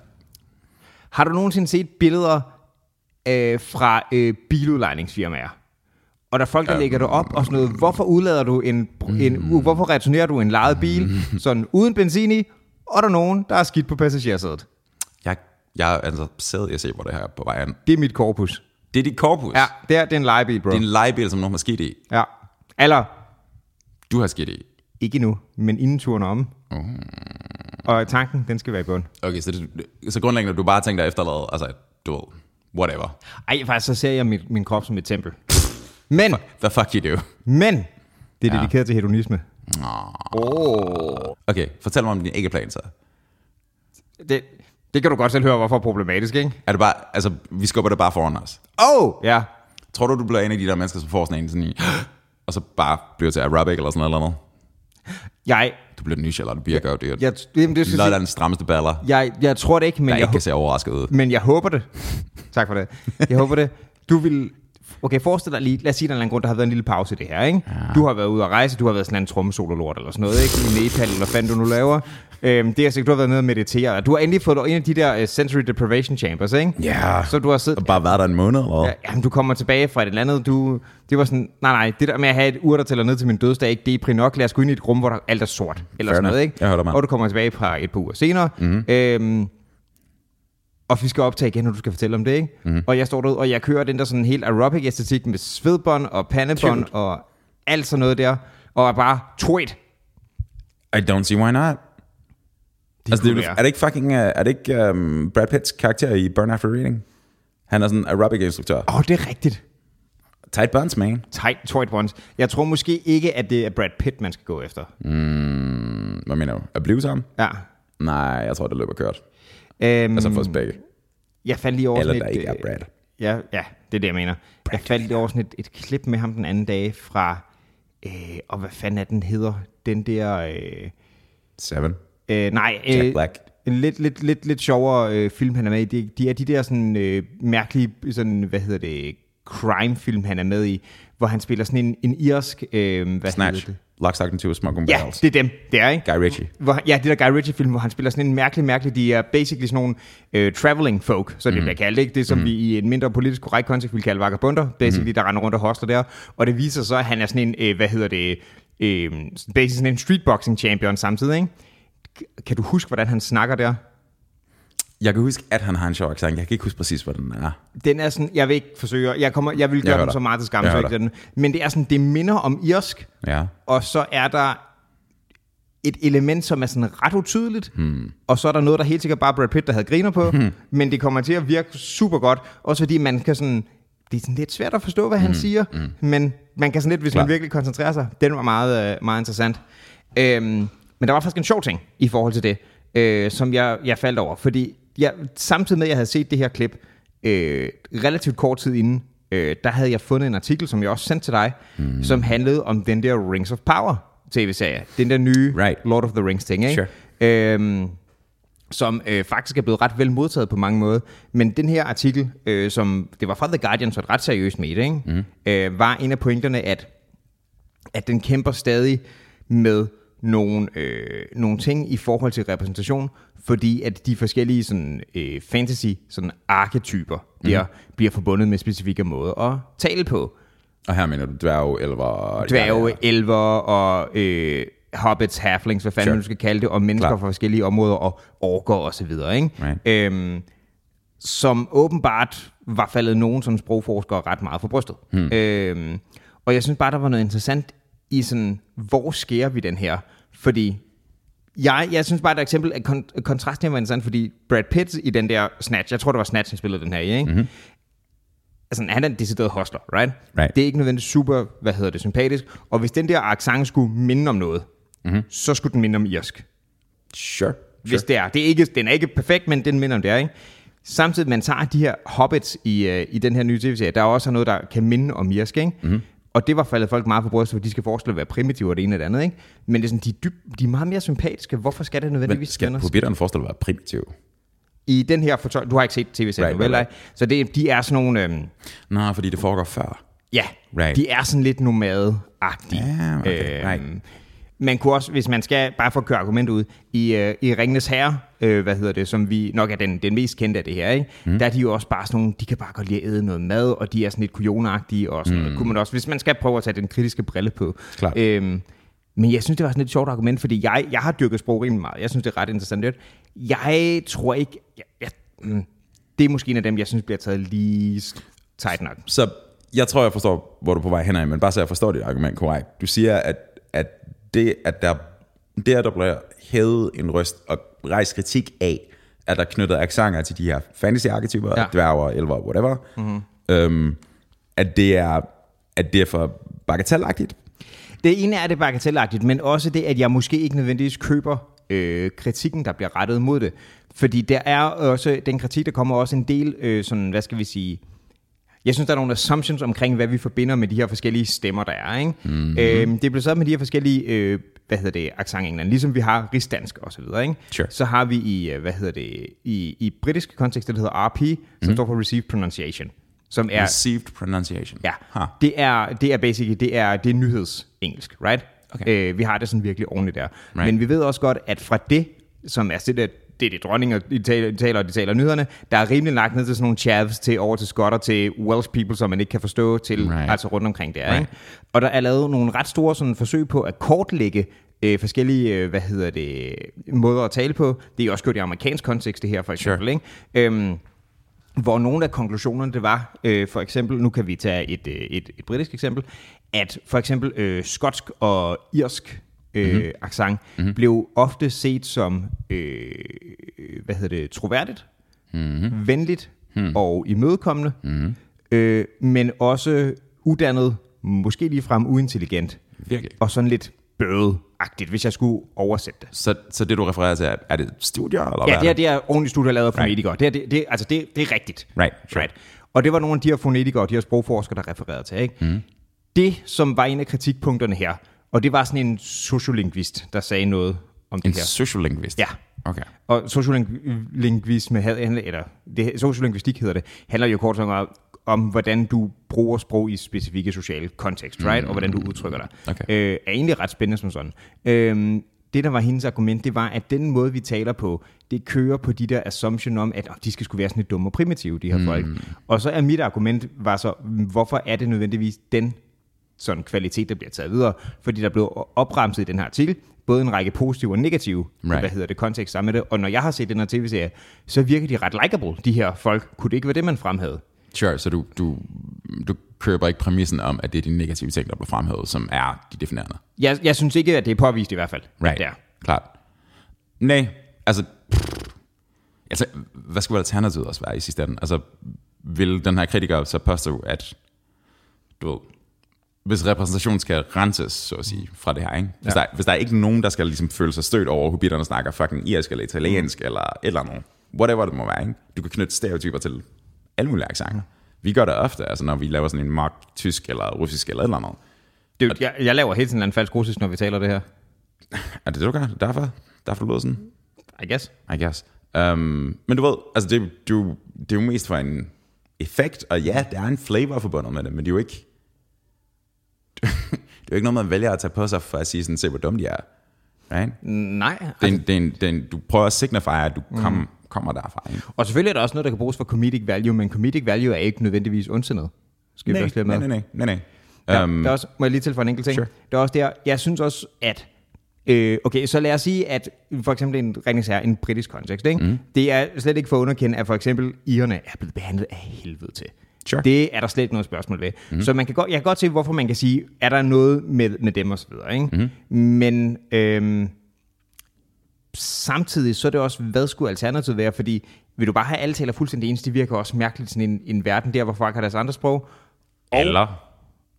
Har du nogensinde set billeder øh, fra øh, biludlejningsfirmaer? Og der er folk, der lægger det op og sådan noget. Hvorfor udlader du en, en Mm. hvorfor returnerer du en lejet bil sådan uden benzin i? Og der er nogen, der er skidt på passagersædet. Jeg, jeg er altså sæd, jeg ser, hvor det her er på vej an. Det er mit korpus. Det er dit korpus. Ja, det er, det er en lejebil, bro. Det er en legebil, som nogen har skidt i. Ja. Eller, Du har skidt i. ikke nu, men inden turen om. Uh. Og tanken, den skal være i bund. Okay, så, det, så grundlæggende, du bare tænker efterladet, altså, du whatever. Ej, faktisk så ser jeg min, min krop som et tempel. Men, The fuck you do. men, det er Ja. dedikeret til hedonisme. Oh. Okay, fortæl mig om din ikke-plan så. Det, det kan du godt selv høre, hvorfor problematisk, ikke? Er det bare, altså, vi skubber det bare foran os. Oh! Ja. Tror du, du bliver en af de der mennesker, som får sådan en sådan i, og så bare bliver til aerobic eller sådan noget eller andet? Jeg, Du bliver den nye Charlotte Birkow, det er jeg, jamen, det skal den strammeste baller, jeg, jeg tror det ikke, men der jeg, ikke kan se overrasket ud. men jeg håber det. tak for det. Jeg håber det. Du vil... Okay, forestil dig lige, lad os sige, der er en eller anden grund, der har været en lille pause i det her, ikke? Ja. Du har været ude at rejse, du har været sådan en trommesololort eller sådan noget, ikke? I Nepal, eller hvad fanden du nu laver. Øhm, det er sikkert, du har været nede og meditere. Du har endelig fået en af de der uh, sensory deprivation chambers, ikke? Ja. Så du har siddet... Og bare været der en måned, eller? Ja, jamen, du kommer tilbage fra et eller andet, du, det var sådan, nej, nej, det der med at have et ur, der tæller ned til min dødsdag, ikke, det er pri nok, lad os gå ind i et rum, hvor der alt er sort, eller Fair sådan noget, ikke? Jeg hører dig. Og du kommer tilbage fra et par uger senere, mm-hmm. øhm, og vi skal optage igen, når du skal fortælle om det, ikke? Mm. Og jeg står derude, og jeg kører den der sådan helt aerobic æstetik med svedbånd og pandebånd Cute. og alt sådan noget der, og er bare tweet. I don't see why not. Det altså, det, er, er det ikke fucking, uh, er det ikke um, Brad Pitts karakter i Burn After Reading? Han er sådan en aerobic instruktør. Åh, oh, det er rigtigt. Tight buns, man. Tight, tight ones. Jeg tror måske ikke, at det er Brad Pitt, man skal gå efter. Mm, hvad mener du? At blive sammen? Ja. Nej, jeg tror, det løber kørt. Øhm, Altså for os begge. jeg faldt lige over Eller sådan der et... ikke er Brad. Ja, ja, det er det, jeg mener. jeg faldt lige over sådan et, et klip med ham den anden dag fra... Øh, og hvad fanden er den hedder? Den der... Øh, Seven. øh, nej, Jack øh, Black. en lidt, lidt, lidt, lidt sjovere øh, film, han er med i. De, de er de der sådan øh, mærkelige, sådan, hvad hedder det, crime-film, han er med i, hvor han spiller sådan en, en irsk... Øh, hvad Snatch. hedder det? Lock, Stock and Two Smoking Ja, Barrels. det er dem. Det er, ikke? Guy Ritchie. Hvor, ja, det der Guy Ritchie-film, hvor han spiller sådan en mærkelig, mærkelig, de er basically sådan nogle øh, traveling folk, så det Mhm. bliver kaldt, ikke? Det som mm. vi i en mindre politisk korrekt kontekst vil kalde vagabunder, basically, mm. der render rundt og hostler der, og det viser så, at han er sådan en, øh, hvad hedder det, øh, basically sådan en streetboxing champion samtidig, ikke? Kan du huske, hvordan han snakker der? Jeg kan huske, at han har en sjov accent. Jeg kan ikke huske præcis, hvad den er. Den er sådan, jeg vil ikke forsøge, jeg, kommer, jeg vil gøre hører den dig. så meget til skam, Jeg så ikke den, men det er sådan, det minder om irsk, Ja. og så er der et element, som er sådan ret utydeligt, hmm. og så er der noget, der helt sikkert bare Brad Pitt, der havde griner på, hmm. men det kommer til at virke super godt, også fordi man kan sådan, det er sådan lidt svært at forstå, hvad han siger, mm. men man kan sådan lidt, hvis Klar. man virkelig koncentrerer sig, den var meget, øh, meget interessant. Øhm, men der var faktisk en sjov ting i forhold til det, øh, som jeg, jeg faldt over, fordi jeg, samtidig med, at jeg havde set det her klip, øh, relativt kort tid inden, øh, der havde jeg fundet en artikel, som jeg også sendte til dig, mm. som handlede om den der Rings of Power tv-serie. Den der nye Right. Lord of the Rings ting, ikke? Sure. Øhm, som øh, faktisk er blevet ret vel modtaget på mange måder. Men den her artikel, øh, som det var fra The Guardian, så et ret seriøst medie, ikke? Mm. Øh, var en af pointerne, at, at den kæmper stadig med nogle, øh, nogle ting i forhold til repræsentation, fordi at de forskellige sådan, øh, fantasy sådan arketyper bliver, bliver forbundet med specifikke måder at tale på. Og her mener du dværge, elver... Dværge, Ja, ja. elver og øh, hobbits, halflings, hvad fanden Sure. du skal kalde det, og mennesker Klar. fra forskellige områder, og orker og så videre, ikke? Right. Øhm, som åbenbart var faldet nogen som sprogforskere ret meget for brystet. Hmm. Øhm, og jeg synes bare, der var noget interessant i sådan, hvor skærer vi den her? Fordi jeg, jeg synes bare, at et eksempel, at kon- kontrasten her var interessant, fordi Brad Pitt i den der Snatch, jeg tror, det var Snatch, han spillede den her i, ikke? Mm-hmm. Altså, han er en decideret hostler, right? Right. Det er ikke nødvendigvis super, hvad hedder det, sympatisk. Og hvis den der accent skulle minde om noget, mm-hmm. så skulle den minde om irsk. Sure. Hvis det er. det er ikke, den er ikke perfekt, men den minder om det er, ikke? Samtidig man tager de her hobbits i, øh, i den her nye tv-serie, der er også noget, der kan minde om irsk, ikke? Mm-hmm. Og det var faldet folk meget på brystet, for de skal forestille at være primitive og det ene og det andet, ikke? Men det er sådan, de, er dyb, de er meget mere sympatiske. Hvorfor skal det Men nødvendigvis skal være noget- hobitterne forestille at være primitiv? I den her fortøj... Du har ikke set tv-serien, Right, vel? right. Så det, de er sådan nogle... Øhm, Nej, fordi det foregår før. Ja, Right. de er sådan lidt nomade-agtige. Ja, okay, right. Man kunne også, hvis man skal, bare for at køre argument ud, i, øh, i Ringnes Herre, øh, hvad hedder det, som vi nok er den, den mest kendte af det her, ikke? Mm. der er de jo også bare sådan nogle, de kan bare godt lide at æde noget mad, og de er sådan lidt kujonagtige og sådan mm. noget. Kunne man også, hvis man skal prøve at tage den kritiske brille på. Klart. Øhm, men jeg synes, det var sådan et sjovt argument, fordi jeg, jeg har dyrket sprog rimelig meget. Jeg synes, det er ret interessant. Jeg tror ikke... Jeg, jeg, mm, det er måske en af dem, jeg synes bliver taget lige tight nok. Så jeg tror, jeg forstår, hvor du er på vej hen af, men bare så jeg forstår dit argument korrekt. Du siger, at, at det, at der, det, at der bliver hævet en røst og rejst kritik af, at der er knyttet accenter til de her fantasy-arketyper, ja. dværger, elver, whatever, mm-hmm. øhm, at, det er, at det er for bagatellagtigt. Det ene er det bagatellagtigt, men også det, at jeg måske ikke nødvendigvis køber øh, kritikken, der bliver rettet mod det. Fordi der er også, den kritik, der kommer også en del, øh, sådan, hvad skal vi sige, jeg synes, der er nogle assumptions omkring, hvad vi forbinder med de her forskellige stemmer, der er. Ikke? Mm-hmm. Øhm, det bliver så med de her forskellige, øh, hvad hedder det, accent England, ligesom vi har rigsdansk og så videre. Ikke? Sure. Så har vi i, øh, hvad hedder det, i, i britisk kontekst, det der hedder RP, som mm-hmm. står for Received Pronunciation, som er Received pronunciation. Ja, Huh. det er, det er basically, det er, det er nyhedsengelsk, right? Okay. Øh, vi har det sådan virkelig ordentligt der. Right. Men vi ved også godt, at fra det, som er det, der, det er det dronninger, de taler, de taler, de taler nyhederne, der er rimelig lagt ned til sådan nogle chavs, til over til skotter, til Welsh people, som man ikke kan forstå, til Right. altså rundt omkring der. Right. Ikke? Og der er lavet nogle ret store sådan, forsøg på at kortlægge øh, forskellige, øh, hvad hedder det, måder at tale på. Det er også gjort i amerikansk kontekst, det her for eksempel. Sure. Ikke? Øhm, hvor nogle af konklusionerne det var, øh, for eksempel, nu kan vi tage et, øh, et, et britisk eksempel, at for eksempel øh, skotsk og irsk øh, mm-hmm. accent mm-hmm. blev ofte set som, øh, hvad hedder det, troværdigt, mm-hmm. venligt mm-hmm. og imødekommende, mm-hmm. øh, men også uddannet, måske ligefrem uintelligent, Virkelig. og sådan lidt bødeagtigt, hvis jeg skulle oversætte det. Så, så det, du refererer til, er, er det studier? Eller Ja, hvad det er, det er ordentligt studier lavet af Right. fonetikere. Det er, det, det, altså det, det er rigtigt. Right, sure. right. Og det var nogle af de her fonetikere og de her sprogforskere, der refererede til. Ikke? Mm. Det, som var en af kritikpunkterne her, og det var sådan en sociolingvist, der sagde noget om En det her. sociolingvist? Ja. Okay. Og sociolingvisme, eller det, sociolingvistik hedder det, handler jo kort sagt om, hvordan du bruger sprog i specifikke sociale kontekst, right? Og hvordan du udtrykker dig. Okay. Øh, er egentlig ret spændende som sådan. Øhm, det, der var hendes argument, det var, at den måde, vi taler på, det kører på de der assumption om, at oh, de skal skulle være sådan lidt dumme og primitive, de her mm. folk. Og så er mit argument, var så, hvorfor er det nødvendigvis den sådan kvalitet, der bliver taget videre? Fordi der blev opremset i den her artikel, både en række positive og negative, Right. hvad hedder det, kontekst sammen med det. Og når jeg har set den her tv-serie, så virker de ret likable, de her folk. Kunne det ikke være det, man fremhævede? Sure, så du, du, du køber ikke præmissen om, at det er de negative ting, der bliver fremhævet, som er de definerende. Jeg, jeg synes ikke, at det er påvist i hvert fald. Right, Der. klart. Nej, altså, altså, hvad skulle alternativet også være i sidste ende? Altså, vil den her kritiker så påstå, at du ved, hvis repræsentation skal renses, så at sige, fra det her, ikke? Hvis, Ja. der, hvis der er ikke nogen, der skal ligesom føle sig stødt over, hobitterne snakker fucking irsk eller italiensk, eller et eller andet, whatever det må være, ikke? Du kan knytte stereotyper til alle mulige accenter. Vi gør det ofte, altså når vi laver sådan en mark tysk eller russisk eller et eller andet. Det, jo- jeg, jeg laver hele tiden en falsk russisk, når vi taler det her. Er det det, du gør? Derfor? Derfor lyder sådan? I guess. I guess. Um, men du ved, altså det, du, det er jo mest for en effekt, og ja, der er en flavor forbundet med det, men det er jo ikke, det er jo ikke noget, man vælger at tage på sig for at sige sådan, se hvor dumme de er. Right? Nej. Det er Altså, en, det er en, det er en, du prøver at signify, at du kom, mm. kommer derfra. Ikke? og selvfølgelig er der også noget, der kan bruges for comedic value, men comedic value er ikke nødvendigvis ondsindet. Skal vi Nej, også lige nej, nej, med? nej, nej, nej. Der, Um, der er også, må jeg lige tilføje en enkelt ting? Sure. Det er også der, jeg synes også, at Øh, okay, så lad os sige, at for eksempel en redningsherre i en britisk kontekst, ikke? Mm. det er slet ikke for at underkende, at for eksempel irerne er blevet behandlet af helvede til. Sure. Det er der slet ikke noget spørgsmål ved. Mm. Så man kan godt, jeg kan godt se, hvorfor man kan sige, er der noget med, med dem. Ikke? Mm. Men øhm, samtidig så er det også, hvad skulle alternativet være? Fordi vil du bare have alle taler fuldstændig ens, det virker også mærkeligt sådan en, en verden der, hvor folk har deres andre sprog. Og- eller,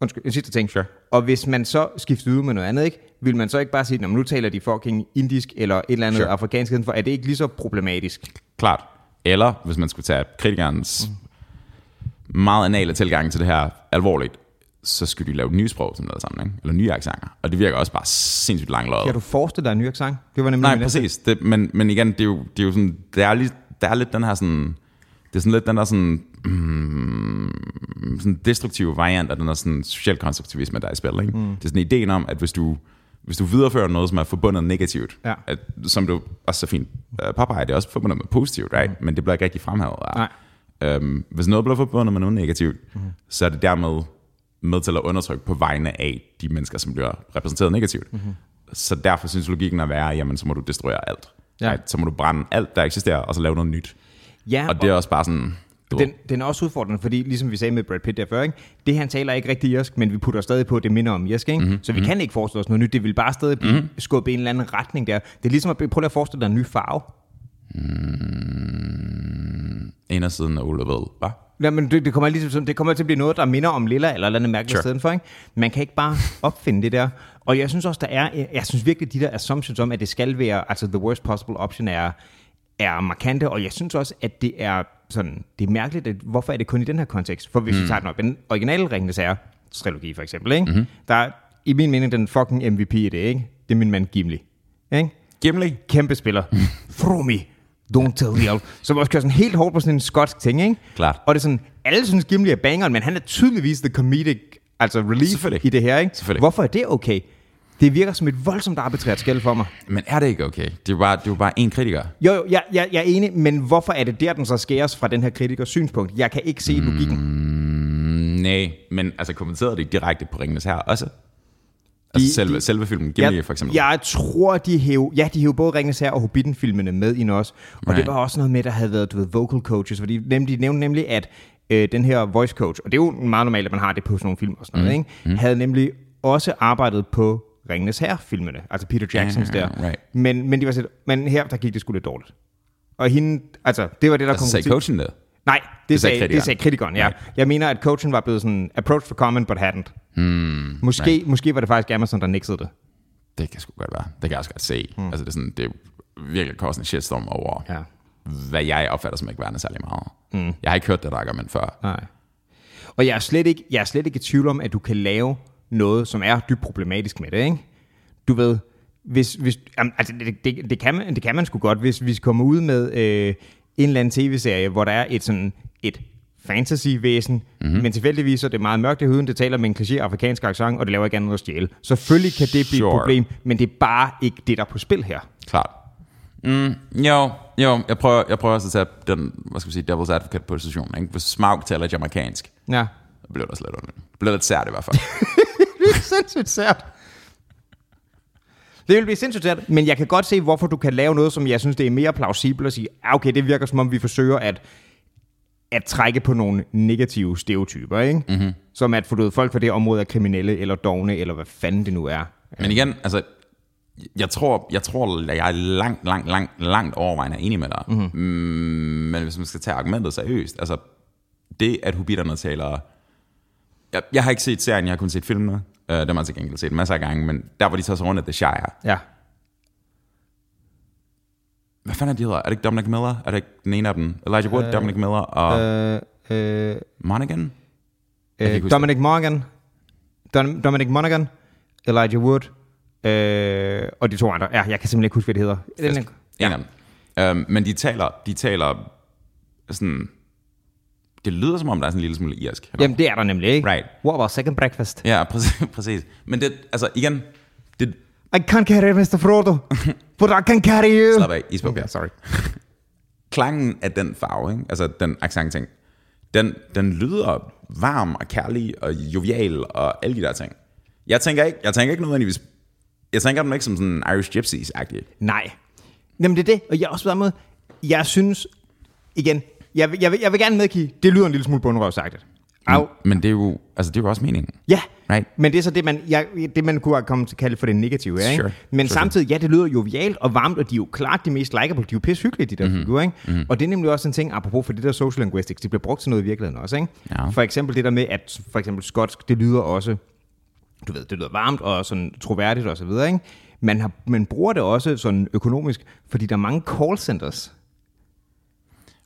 Undskyld, en sidste ting. Sure. Og hvis man så skifter ud med noget andet, ikke, vil man så ikke bare sige, nu taler de fucking indisk eller et eller andet Sure. afrikansk, for er det ikke lige så problematisk? klart. Eller, hvis man skulle tage kritikernes mm. Meget anale tilgang til det her alvorligt, så skulle de lave nye sprog som noget sammen, ikke? eller nye accenter. Og det virker også bare sindssygt langløjet. Kan du forestille dig en ny accent? Det var nemlig Nej, præcis. Det, men, men igen, det er jo, det er jo sådan, der er, lidt, der er lidt den her sådan, det er sådan lidt den der sådan, mm, sådan destruktive variant af den der sådan social konstruktivisme, der er i spil. Ikke? Mm. Det er sådan ideen om, at hvis du, hvis du viderefører noget, som er forbundet negativt, Ja. at, som du også så fint uh, påpeger, det er også forbundet med positivt, right? men det bliver ikke rigtig fremhævet. Nej. Øhm, hvis noget bliver forbundet med noget negativt, mm. så er det dermed med til at undertrykke på vegne af de mennesker, som bliver repræsenteret negativt. Mm-hmm. Så derfor synes logikken at være, jamen så må du destruere alt. Ja. Right? Så må du brænde alt, der eksisterer, og så lave noget nyt. Ja, Og det er også bare sådan... Du den, den er også udfordrende, fordi ligesom vi sagde med Brad Pitt der før, ikke? det han taler ikke rigtig irsk, men vi putter stadig på, at det minder om irsk, ikke? Mm-hmm. så vi kan ikke forestille os noget nyt, det vil bare stadig blive mm-hmm. skubbet i en eller anden retning der. Det er ligesom at prøve at forestille dig en ny farve. En af siden af Ole ved, hvad? Ja, men det, det, kommer ligesom, det kommer til at blive noget, der minder om lilla eller et eller andet mærkeligt Sure. sted for, ikke? Man kan ikke bare opfinde det der. Og jeg synes også, der er, jeg synes virkelig, de der assumptions om, at det skal være, altså the worst possible option er, er markante, og jeg synes også, at det er sådan, det er mærkeligt, at, hvorfor er det kun i den her kontekst? For hvis mm. vi tager den op, den originale Ringenes Herre trilogi for eksempel, ikke? Mm-hmm. der er i min mening den fucking MVP i det, ikke? Det er min mand Gimli, ikke? Gimli? Kæmpe spiller. Fromi. Don't tell the elf. Som også kører sådan helt hårdt på sådan en skotsk ting, ikke? Klart. Og det er sådan, alle synes Gimli er bangeren, men han er tydeligvis the comedic, altså relief i det her, ikke? Selvfølgelig. Hvorfor er det okay? Det virker som et voldsomt arbitrært skæld for mig. Men er det ikke okay? Det er bare, det er bare én kritiker. Jo, jo, jeg, jeg, jeg er enig, men hvorfor er det der, den så skæres fra den her kritikers synspunkt? Jeg kan ikke se logikken. Mm, nej, men altså kommenterede det direkte på Ringenes her også? Altså De- selve, de- selve filmen, Gimli for eksempel. Jeg tror, de hæv, ja, de hæv både Ringens Herre og Hobbiten-filmene med ind også. Og Right. det var også noget med, der havde været, du ved, vocal coaches, fordi nem- de nævnte nemlig, at øh, den her voice coach, og det er jo meget normalt, at man har det på sådan nogle film og sådan noget, ikke? Mm. havde nemlig også arbejdet på Ringenes Herre-filmene, altså Peter Jacksons Ja, der. right. Men, men, de var sådan, men her, der gik det sgu lidt dårligt. Og hende, altså, det var det, der altså kom sagde coachen det? Nej, det, Det det, sagde sagde, kritikeren. det sagde kritikeren, ja. Right. Jeg mener, at coachen var blevet sådan approached for comment, but hadn't. Hmm, Måske, right. måske var det faktisk Amazon, der nixede det. Det kan sgu godt være. Det kan jeg også godt se. Mm. Altså det er, sådan, det er virkelig kostende shitstorm over, Ja. hvad jeg opfatter som ikke værende særlig meget. Mm. Jeg har ikke hørt det der argument før. Nej. Og jeg er, slet ikke, jeg er slet ikke i tvivl om, at du kan lave noget, som er dybt problematisk med det, ikke? Du ved, hvis, hvis, jamen, altså det, det, det, kan man, det kan man sgu godt, hvis vi kommer ud med øh, en eller anden tv-serie, hvor der er et sådan et fantasy-væsen, mm-hmm. men tilfældigvis så er det meget mørkt i huden, det taler med en kliché afrikansk accent, og det laver ikke andet at stjæle. Selvfølgelig kan det blive Sure. et problem, men det er bare ikke det, der er på spil her. Klart. Mm, jo, jo, jeg prøver, jeg prøver også at tage den, hvad skal vi sige, devil's advocate position. Ikke? Hvis Smaug taler jamaikansk, Ja. så bliver det også lidt underligt. Det bliver lidt sært i hvert fald. det er sindssygt sært. Det vil blive sindssygt sært, men jeg kan godt se, hvorfor du kan lave noget, som jeg synes, det er mere plausibelt at sige, ah, okay, det virker som om, vi forsøger at, at trække på nogle negative stereotyper, ikke? Mm-hmm. Som at få folk fra det område er kriminelle, eller dogne, eller hvad fanden det nu er. Men igen, altså, jeg tror, jeg tror, at jeg er langt, langt, langt, langt overvejende enig med dig. Mm-hmm. Mm, men hvis man skal tage argumentet seriøst, altså, det at hobitterne taler... Jeg, jeg har ikke set serien, jeg har kun set filmene. Uh, dem har jeg til gengæld set masser af gange, men der hvor de tager sig rundt af The Shire. Ja. Hvad fanden er de hedder? Er det ikke Dominic Miller? Er det ikke den ene af dem? Elijah Wood, uh, Dominic Miller og uh, Øh, øh, Monaghan? øh, Dominic Morgan, Don, Dominic Monaghan, Elijah Wood, øh, og de to andre. Ja, jeg kan simpelthen ikke huske, hvad de hedder. Den, En af dem. Um, men de taler, de taler sådan... Det lyder som om, der er sådan en lille smule irsk. Jamen, det er der nemlig, ikke? Right. What about second breakfast? Ja, præcis. præcis. Men det, altså igen, det, I can't carry Mr. Frodo, but I can carry you. slap af, isbog, Okay, sorry. Klangen af den farve, ikke? altså den accent ting, den, den lyder varm og kærlig og jovial og alle de der ting. Jeg tænker ikke, jeg tænker ikke nødvendigvis, jeg tænker dem ikke som sådan Irish Gypsies-agtige. Nej. Jamen, det er det. Og jeg er også på måde, jeg synes, igen, jeg, vil- jeg, vil, jeg vil gerne medgive, det lyder en lille smule bundrøvsagtigt. Au. Men det er jo, altså det er jo også meningen. Ja, Right. men det er så det, man, jeg, det, man kunne have kommet til at kalde for det negative. Ikke? Sure. Men Sure, samtidig, ja, det lyder jovialt og varmt, og de er jo klart de mest likeable. De er jo pisse hyggelige, de der Mhm. mm-hmm. figurer. Ikke? Mm-hmm. Og det er nemlig også en ting, apropos for det der social linguistics, det bliver brugt til noget i virkeligheden også. Ikke? Ja. For eksempel det der med, at for eksempel skotsk, det lyder også, du ved, det lyder varmt og sådan troværdigt og så videre. Ikke? Man, har, man bruger det også sådan økonomisk, fordi der er mange call centers,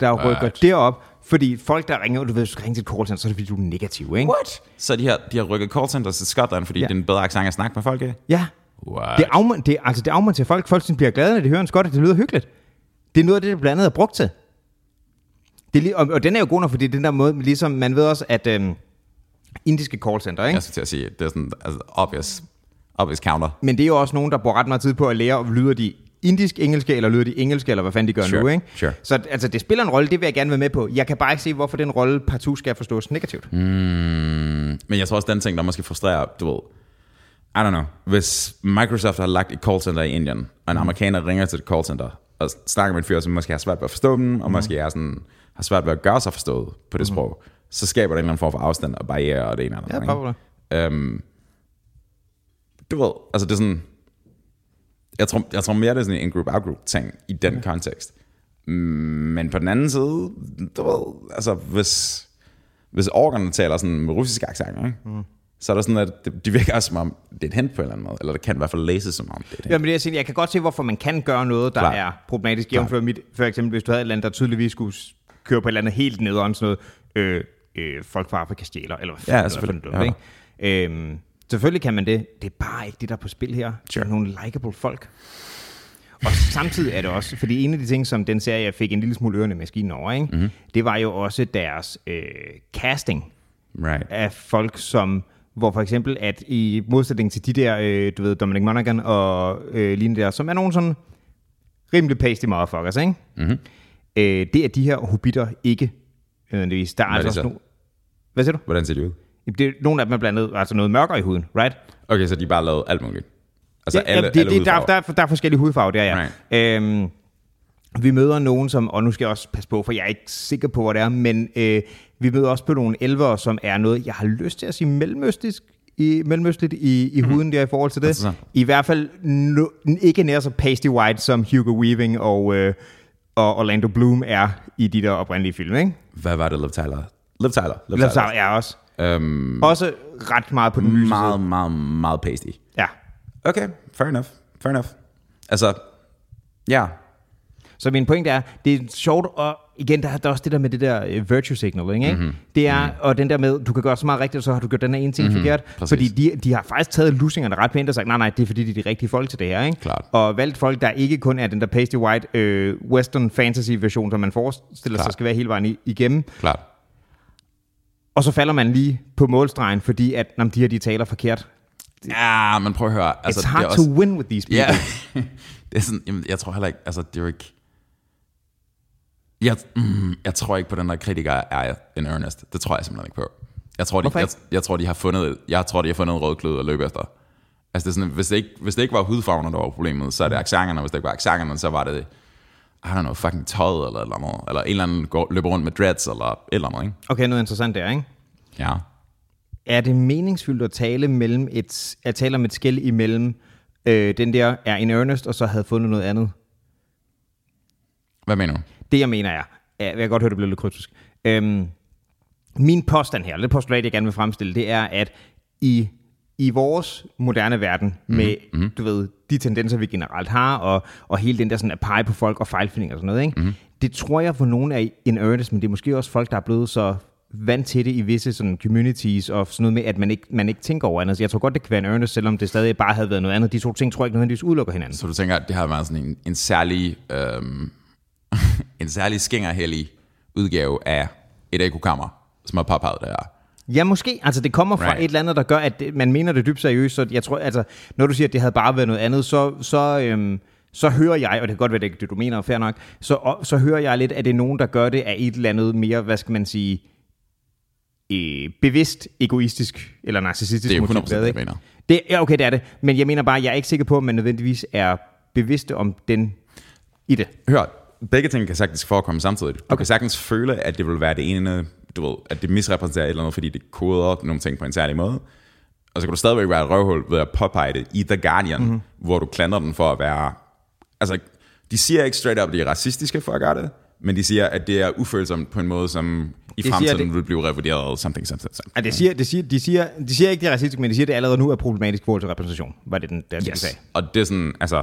der rykker What? derop, fordi folk, der ringer, du ved, du skal ringe til et call center, så er det fordi, du er negativ, ikke? What? Så de har, de har rykket call centers til Skotland, fordi Ja. det er en bedre accent at snakke med folk af? Ja. What? Det, afmand, det, altså, det afmand til folk. Folk synes, bliver glade, når de hører en skot, og det lyder hyggeligt. Det er noget af det, der blandt andet er brugt til. Det er, lige- og, og, den er jo god nok, fordi det er den der måde, ligesom man ved også, at øhm, indiske callcenter, ikke? Jeg skal til at sige, det er sådan, altså obvious, obvious counter. Men det er jo også nogen, der bruger ret meget tid på at lære, om lyder de indisk engelske, eller lyder de engelske, eller hvad fanden de gør Sure, nu, ikke? sure. Så altså, det spiller en rolle, det vil jeg gerne være med på. Jeg kan bare ikke se, hvorfor den rolle partout skal forstås negativt. Mm. Men jeg tror også, den ting, der måske frustrerer, du ved, I don't know, hvis Microsoft har lagt et call center i Indien, og en amerikaner ringer til et call center, og snakker med en fyr, som måske har svært ved at forstå dem, og måske er sådan, har svært ved at gøre sig forstået på det sprog, så skaber det en eller anden form for afstand og barriere og det ene og det Ja, andet. bare? Øhm, du ved, altså det er sådan, jeg tror, jeg tror mere, det er sådan en group-out-group ting i den kontekst. Mm, Men på den anden side, du ved, altså hvis, hvis orkerne taler sådan med russisk accent, ikke? Mm. så er der sådan, at det, de virker også som om, det er et hint på en eller anden måde, eller det kan i hvert fald læses som om, det er hint. Jamen det er jeg kan godt se, hvorfor man kan gøre noget, der Klar. er problematisk. Jævnfør mit, for eksempel, hvis du havde et land, der tydeligvis skulle køre på et eller andet helt nederen, sådan noget, øh, øh, folk fra Afrika stjæler, eller hvad fanden Ja, er selvfølgelig. noget, ikke? Øhm, selvfølgelig kan man det. Det er bare ikke det, der er på spil her. Det Sure. er nogle likable folk. Og samtidig er det også, fordi en af de ting, som den serie, jeg fik en lille smule ørerne maskinen over, ikke? Mhm. Mm-hmm. det var jo også deres øh, casting Right. af folk, som hvor for eksempel, at i modsætning til de der, øh, du ved, Dominic Monaghan og øh, lignende der, som er nogle sådan rimelig pasty motherfuckers, ikke? Mm-hmm. Øh, det er de her hobitter ikke nødvendigvis. Der er er altså det så? nogle... Hvad siger du? Hvordan ser det ud? Det nogle af dem er blandt andet altså noget mørkere i huden, right? Okay, så de bare lavet alt muligt. Altså Ja, alle, ja, det, alle det, der, hudfarver. der, er- der er forskellige hudfarver, der ja. Right. Øhm, vi møder nogen, som, og nu skal jeg også passe på, for jeg er ikke sikker på, hvad det er, men øh, vi møder også på nogle elvere, som er noget, jeg har lyst til at sige mellemøstisk, i, mellemøstligt i, i huden der i forhold til det. Altså så. I hvert fald no, ikke nær så pasty white, som Hugo Weaving og, øh, og Orlando Bloom er i de der oprindelige film, ikke? Hvad var det, Liv Tyler? Liv Tyler. Liv Lad os er også. Øhm, Også ret meget på den lyse meget, side. meget, meget pasty. Ja. Okay, fair enough. Fair enough. Altså, ja. Så min pointe er, det er sjovt, og igen, der er der er også det der med det der uh, virtue signaling, ikke? Mm-hmm. Det er, mm-hmm. og den der med, du kan gøre så meget rigtigt, og så har du gjort den her ene ting mm-hmm. forkert. Præcis. Fordi de, de har faktisk taget lusingerne ret pænt og sagt, nej, nej, det er fordi, de er de rigtige folk til det her, ikke? Klart. Og valgt folk, der ikke kun er den der pasty white øh, western fantasy version, som man forestiller sig Klart. skal være hele vejen igennem. Klart. Og så falder man lige på målstregen, fordi at, jamen, de her, de taler forkert. Ja, men prøv at høre. Altså, It's hard det er to også, win with these people. Ja, det er sådan, jamen, jeg tror heller ikke, altså er ikke, jeg, mm, jeg tror ikke på den der kritiker er en earnest. Det tror jeg simpelthen ikke på. Jeg tror, de, jeg, jeg, tror, de har fundet, jeg tror, de har fundet en rød klud at løbe efter. Altså det er sådan, hvis det ikke, hvis det ikke var hudfarverne, der var problemet, så er det accenterne, og hvis det ikke var accenterne, så var det, I don't know, fucking tøjet eller eller andet, eller en eller anden går, løber rundt med dreads, eller eller andet, ikke? Okay, noget interessant der, ikke? Ja. Er det meningsfyldt at tale, mellem et, at tale om et skæld imellem øh, den der er in earnest, og så havde fundet noget andet? Hvad mener du? Det jeg mener er, ja, jeg kan godt høre, det blev lidt kryptisk. Øhm, min påstand her, det postulat, jeg gerne vil fremstille, det er, at i, i vores moderne verden, med, mm-hmm. du ved, de tendenser, vi generelt har, og, og hele den der sådan at pege på folk og fejlfinding og sådan noget, ikke? Mm-hmm. det tror jeg for nogen er in earnest, men det er måske også folk, der er blevet så vant til det i visse sådan communities og sådan noget med, at man ikke, man ikke tænker over andet. Så jeg tror godt, det kan være en earnest, selvom det stadig bare havde været noget andet. De to ting tror jeg ikke nødvendigvis udelukker hinanden. Så du tænker, at det har været sådan en, en særlig, øhm, en særlig skængerhellig udgave af et ekokammer, som har påpeget det her. Ja, måske. Altså, det kommer fra Right. et eller andet, der gør, at det, man mener det dybt seriøst. Så jeg tror, altså, når du siger, at det havde bare været noget andet, så, så, øhm, så hører jeg, og det kan godt være, det er det, du mener, fair nok, så, så hører jeg lidt, at det er nogen, der gør det af et eller andet mere, hvad skal man sige, øh, bevidst egoistisk eller narcissistisk Det er jo motiv, 100% det, ved jeg ikke? mener. Det, ja, okay, det er det. Men jeg mener bare, jeg er ikke sikker på, at man nødvendigvis er bevidste om den i det. Hør, begge ting kan sagtens forekomme samtidig. Du okay. kan sagtens føle, at det vil være det ene, du ved, at det misrepræsenterer et eller andet, fordi det koder nogle ting på en særlig måde. Og så kan du stadigvæk være et røvhul ved at påpege det i The Guardian, mm-hmm. hvor du klandrer den for at være... Altså, de siger ikke straight up, at de er racistiske for at gøre det, men de siger, at det er ufølsomt på en måde, som i siger, fremtiden det- vil blive revurderet, something, something, something. Ja, det siger, det siger, de, siger, de siger ikke, det er racistisk, men de siger, at det allerede nu er problematisk i forhold til repræsentation. Var det den der. Yes. sagde? Og det er sådan, altså...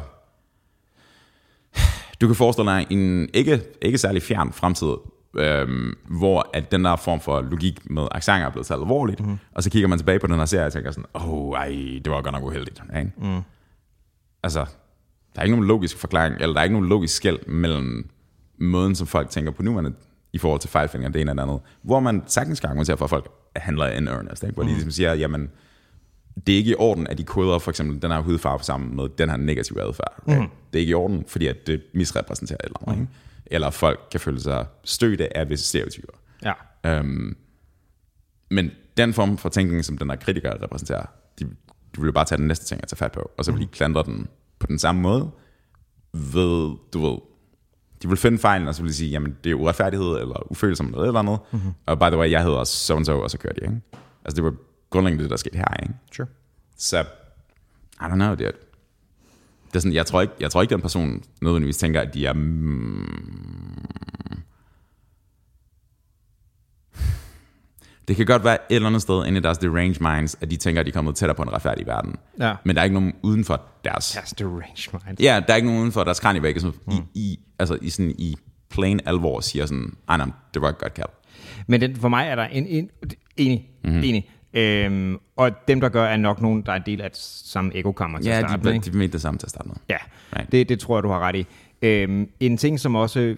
Du kan forestille dig en ikke, ikke særlig fjern fremtid, øhm, hvor at den der form for logik med accenter er blevet taget alvorligt, mm. og så kigger man tilbage på den her serie og tænker sådan, åh, oh, ej, det var godt nok uheldigt. Ikke? Mm. Altså, der er ikke nogen logisk forklaring, eller der er ikke nogen logisk skæld mellem måden, som folk tænker på nuværende, i forhold til fejlfinger, det ene eller andet, hvor man sagtens kan argumentere for, at folk handler in earnest, ikke? hvor de ligesom siger, jamen, det er ikke i orden, at de koder for eksempel den her hudfarve sammen med den her negative adfærd. Okay? Mm. Det er ikke i orden, fordi at det misrepræsenterer et eller andet. Ikke? Eller folk kan føle sig støtte af visse stereotyper. Ja. Øhm, men den form for tænkning, som den her kritiker repræsenterer, de, de vil jo bare tage den næste ting at tage fat på, og så vil de klandre den på den samme måde, ved, du ved, de vil finde fejlen, og så vil de sige, jamen det er uretfærdighed, eller ufølsom, eller et eller andet, mm-hmm. og by the way, jeg hedder også so and so, og så kører de, ikke? Altså det var grundlæggende det, der skete her, ikke? Sure. Så, I don't know, det er, det er sådan, jeg tror ikke, jeg tror ikke, den person nødvendigvis tænker, at de er... Mm, det kan godt være et eller andet sted inde i deres deranged minds, at de tænker, at de er kommet tættere på en retfærdig verden. Ja. Men der er ikke nogen uden for deres... That's the range, mind. Ja, der er ikke nogen uden for deres kranievægge, som mm. i, i, altså i, sådan, i plain alvor siger sådan, ej, nej, det var et godt kald. Men den, for mig er der en, en enig, Mhm. mm-hmm. enig. Øhm, og dem, der gør, er nok nogen, der er en del af samme ekokammer til Ja, at starte de, med. de, de mente det samme til at starte med. Ja, Right. det, det tror jeg, du har ret i. Øhm, en ting, som også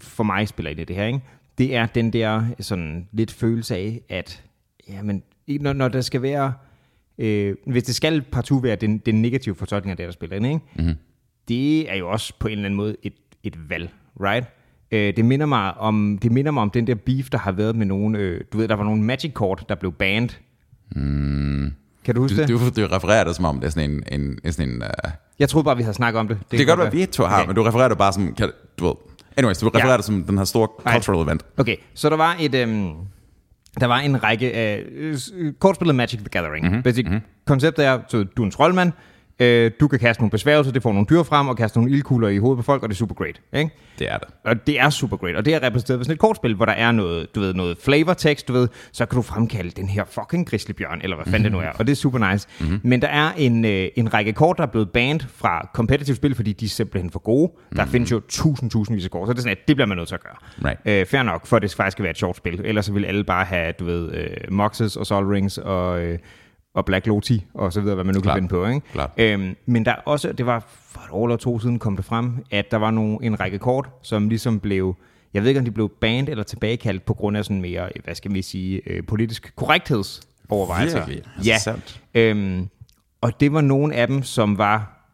for mig spiller ind i det her, ikke? det er den der sådan lidt følelse af, at jamen, når, når der skal være, øh, hvis det skal partout være den, den negative fortolkning af det, der spiller ind, ikke? Mm-hmm. det er jo også på en eller anden måde et, et valg, right? Øh, det, minder mig om, det minder mig om den der beef, der har været med nogle, øh, du ved, der var nogle magic kort, der blev banned Mm. Kan du huske Du, det? du, du refererer det som om, det er sådan en... en, en, sådan en uh, Jeg troede bare, vi havde snakket om det. det kan godt være, vi to har, okay. men du refererer det bare som... Kan, du ved, anyways, du refererer Ja. det som den her store cultural event. Okay, så der var et... Øhm, der var en række øh, kortspillet Magic the Gathering. Mhm, Mm-hmm. Basic mm-hmm. konceptet er, så du er en troldmand, øh, du kan kaste nogle besværgelser, det får nogle dyr frem, og kaste nogle ildkugler i hovedet på folk, og det er super great. Ikke? Det er det. Og det er super great, og det er repræsenteret ved sådan et kortspil, hvor der er noget, du ved, noget flavor text, du ved, så kan du fremkalde den her fucking grizzlybjørn, eller hvad fanden det nu er, og det er super nice. Mm-hmm. Men der er en, øh, en række kort, der er blevet banned fra competitive spil, fordi de er simpelthen for gode. Der mm-hmm. findes jo tusind, tusindvis af kort, så det er sådan, at det bliver man nødt til at gøre. Right. Øh, fair nok, for det faktisk skal være et sjovt spil. Ellers så vil alle bare have, du ved, øh, Moxes og Sol Rings og, øh, og Black Loti og så videre, hvad man nu Klart. kan finde på. Ikke? Klart. Øhm, men der er også, det var for et år eller to siden kom det frem, at der var nogle, en række kort, som ligesom blev, jeg ved ikke om de blev banned eller tilbagekaldt på grund af sådan mere, hvad skal vi sige, øh, politisk korrekthedsovervejelser. Virkelig? Ja. Øhm, og det var nogle af dem, som var,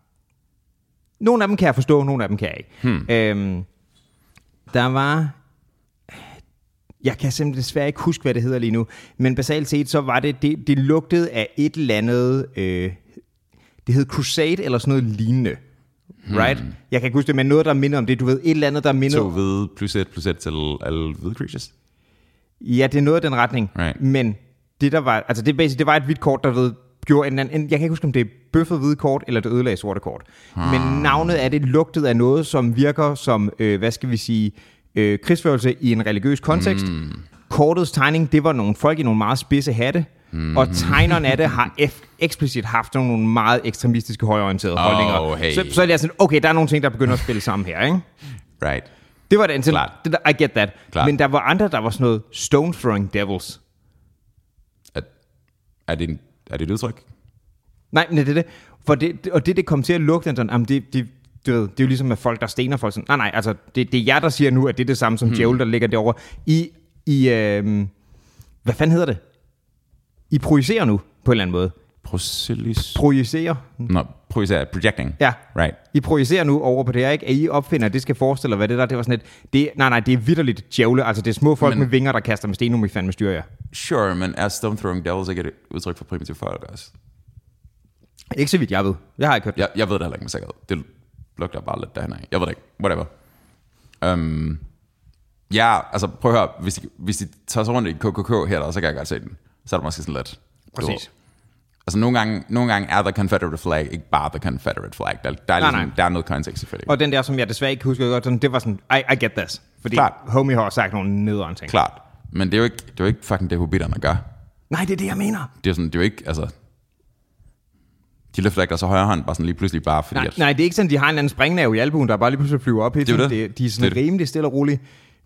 nogle af dem kan jeg forstå, nogle af dem kan jeg ikke. Hmm. Øhm, der var jeg kan simpelthen desværre ikke huske, hvad det hedder lige nu. Men basalt set, så var det, det, det lugtede af et eller andet, øh, det hed Crusade eller sådan noget lignende. Right? Jeg kan ikke huske det, men noget, der minder om det. Du ved, et eller andet, der minder To hvide plus et plus et til alle hvide creatures. Ja, det er noget af den retning. Right. Men det der var, altså det, basic, det var et hvidt kort, der ved, gjorde en, anden- en, jeg kan ikke huske, om det er bøffet hvide kort, eller det ødelagde sorte kort. Hmm. Men navnet af det lugtede af noget, som virker som, øh, hvad skal vi sige, øh, krigsførelse i en religiøs kontekst. Mm. Kortets tegning, det var nogle folk i nogle meget spidse hatte, mm. og tegneren af det har f- eksplicit haft nogle, nogle meget ekstremistiske højorienterede Oh, holdninger. hey. Så, så er det sådan, okay, der er nogle ting, der begynder at spille sammen her, ikke? Right. Det var den til, Klart. det I get that. Klart. Men der var andre, der var sådan noget stone throwing devils. Er, er, det, en, er det et udtryk? Nej, men det er det. For det, og det, det kom til at lugte sådan, jamen det, det, du ved, det er jo ligesom med folk, der stener folk sådan, nej, nej, altså, det, det er jer, der siger nu, at det er det samme som hmm. djævel, der ligger derovre. I, I øh, hvad fanden hedder det? I projicerer nu, på en eller anden måde. Procelis? Projicerer. Nå, projicer, projecting. Ja. Right. I projicerer nu over på det her, ikke? At I opfinder, at det skal forestille, hvad det der, det var sådan et, det, nej, nej, det er vidderligt djævle, altså det er små folk men, med vinger, der kaster med sten, nu må I fandme styre jer. Sure, men er Stone Throwing Devils ikke et udtryk for primitive folk også? Ikke så vidt jeg ved. Jeg har ikke hørt det. Jeg, jeg ved det heller ikke med sikkerhed. Det lugter bare lidt derhen af. Jeg ved det ikke. Whatever. Um, ja, altså prøv at høre. Hvis de, hvis de tager sig rundt i KKK her, så kan jeg godt se den. Så er det måske sådan lidt... du. Præcis. Altså nogle gange, nogle gange er the Confederate flag ikke bare the Confederate flag. Der, der, er, Nej, ligesom, nej. der er noget kontekst selvfølgelig. Og den der, som jeg desværre ikke husker godt, sådan, det var sådan, I, I get this. Fordi Klart. homie har sagt nogle nederen ting. Klart. Men det er jo ikke, det er jo ikke fucking det, hobitterne gør. Nej, det er det, jeg mener. Det er sådan, det er jo ikke, altså... De løfter ikke deres højre hånd bare sådan lige pludselig bare fordi, Nej, at... nej, det er ikke sådan, de har en eller anden springnave i albuen, der bare lige pludselig flyver op hele Det er tiden. det. Det, de er sådan Det er det. rimelig stille og roligt.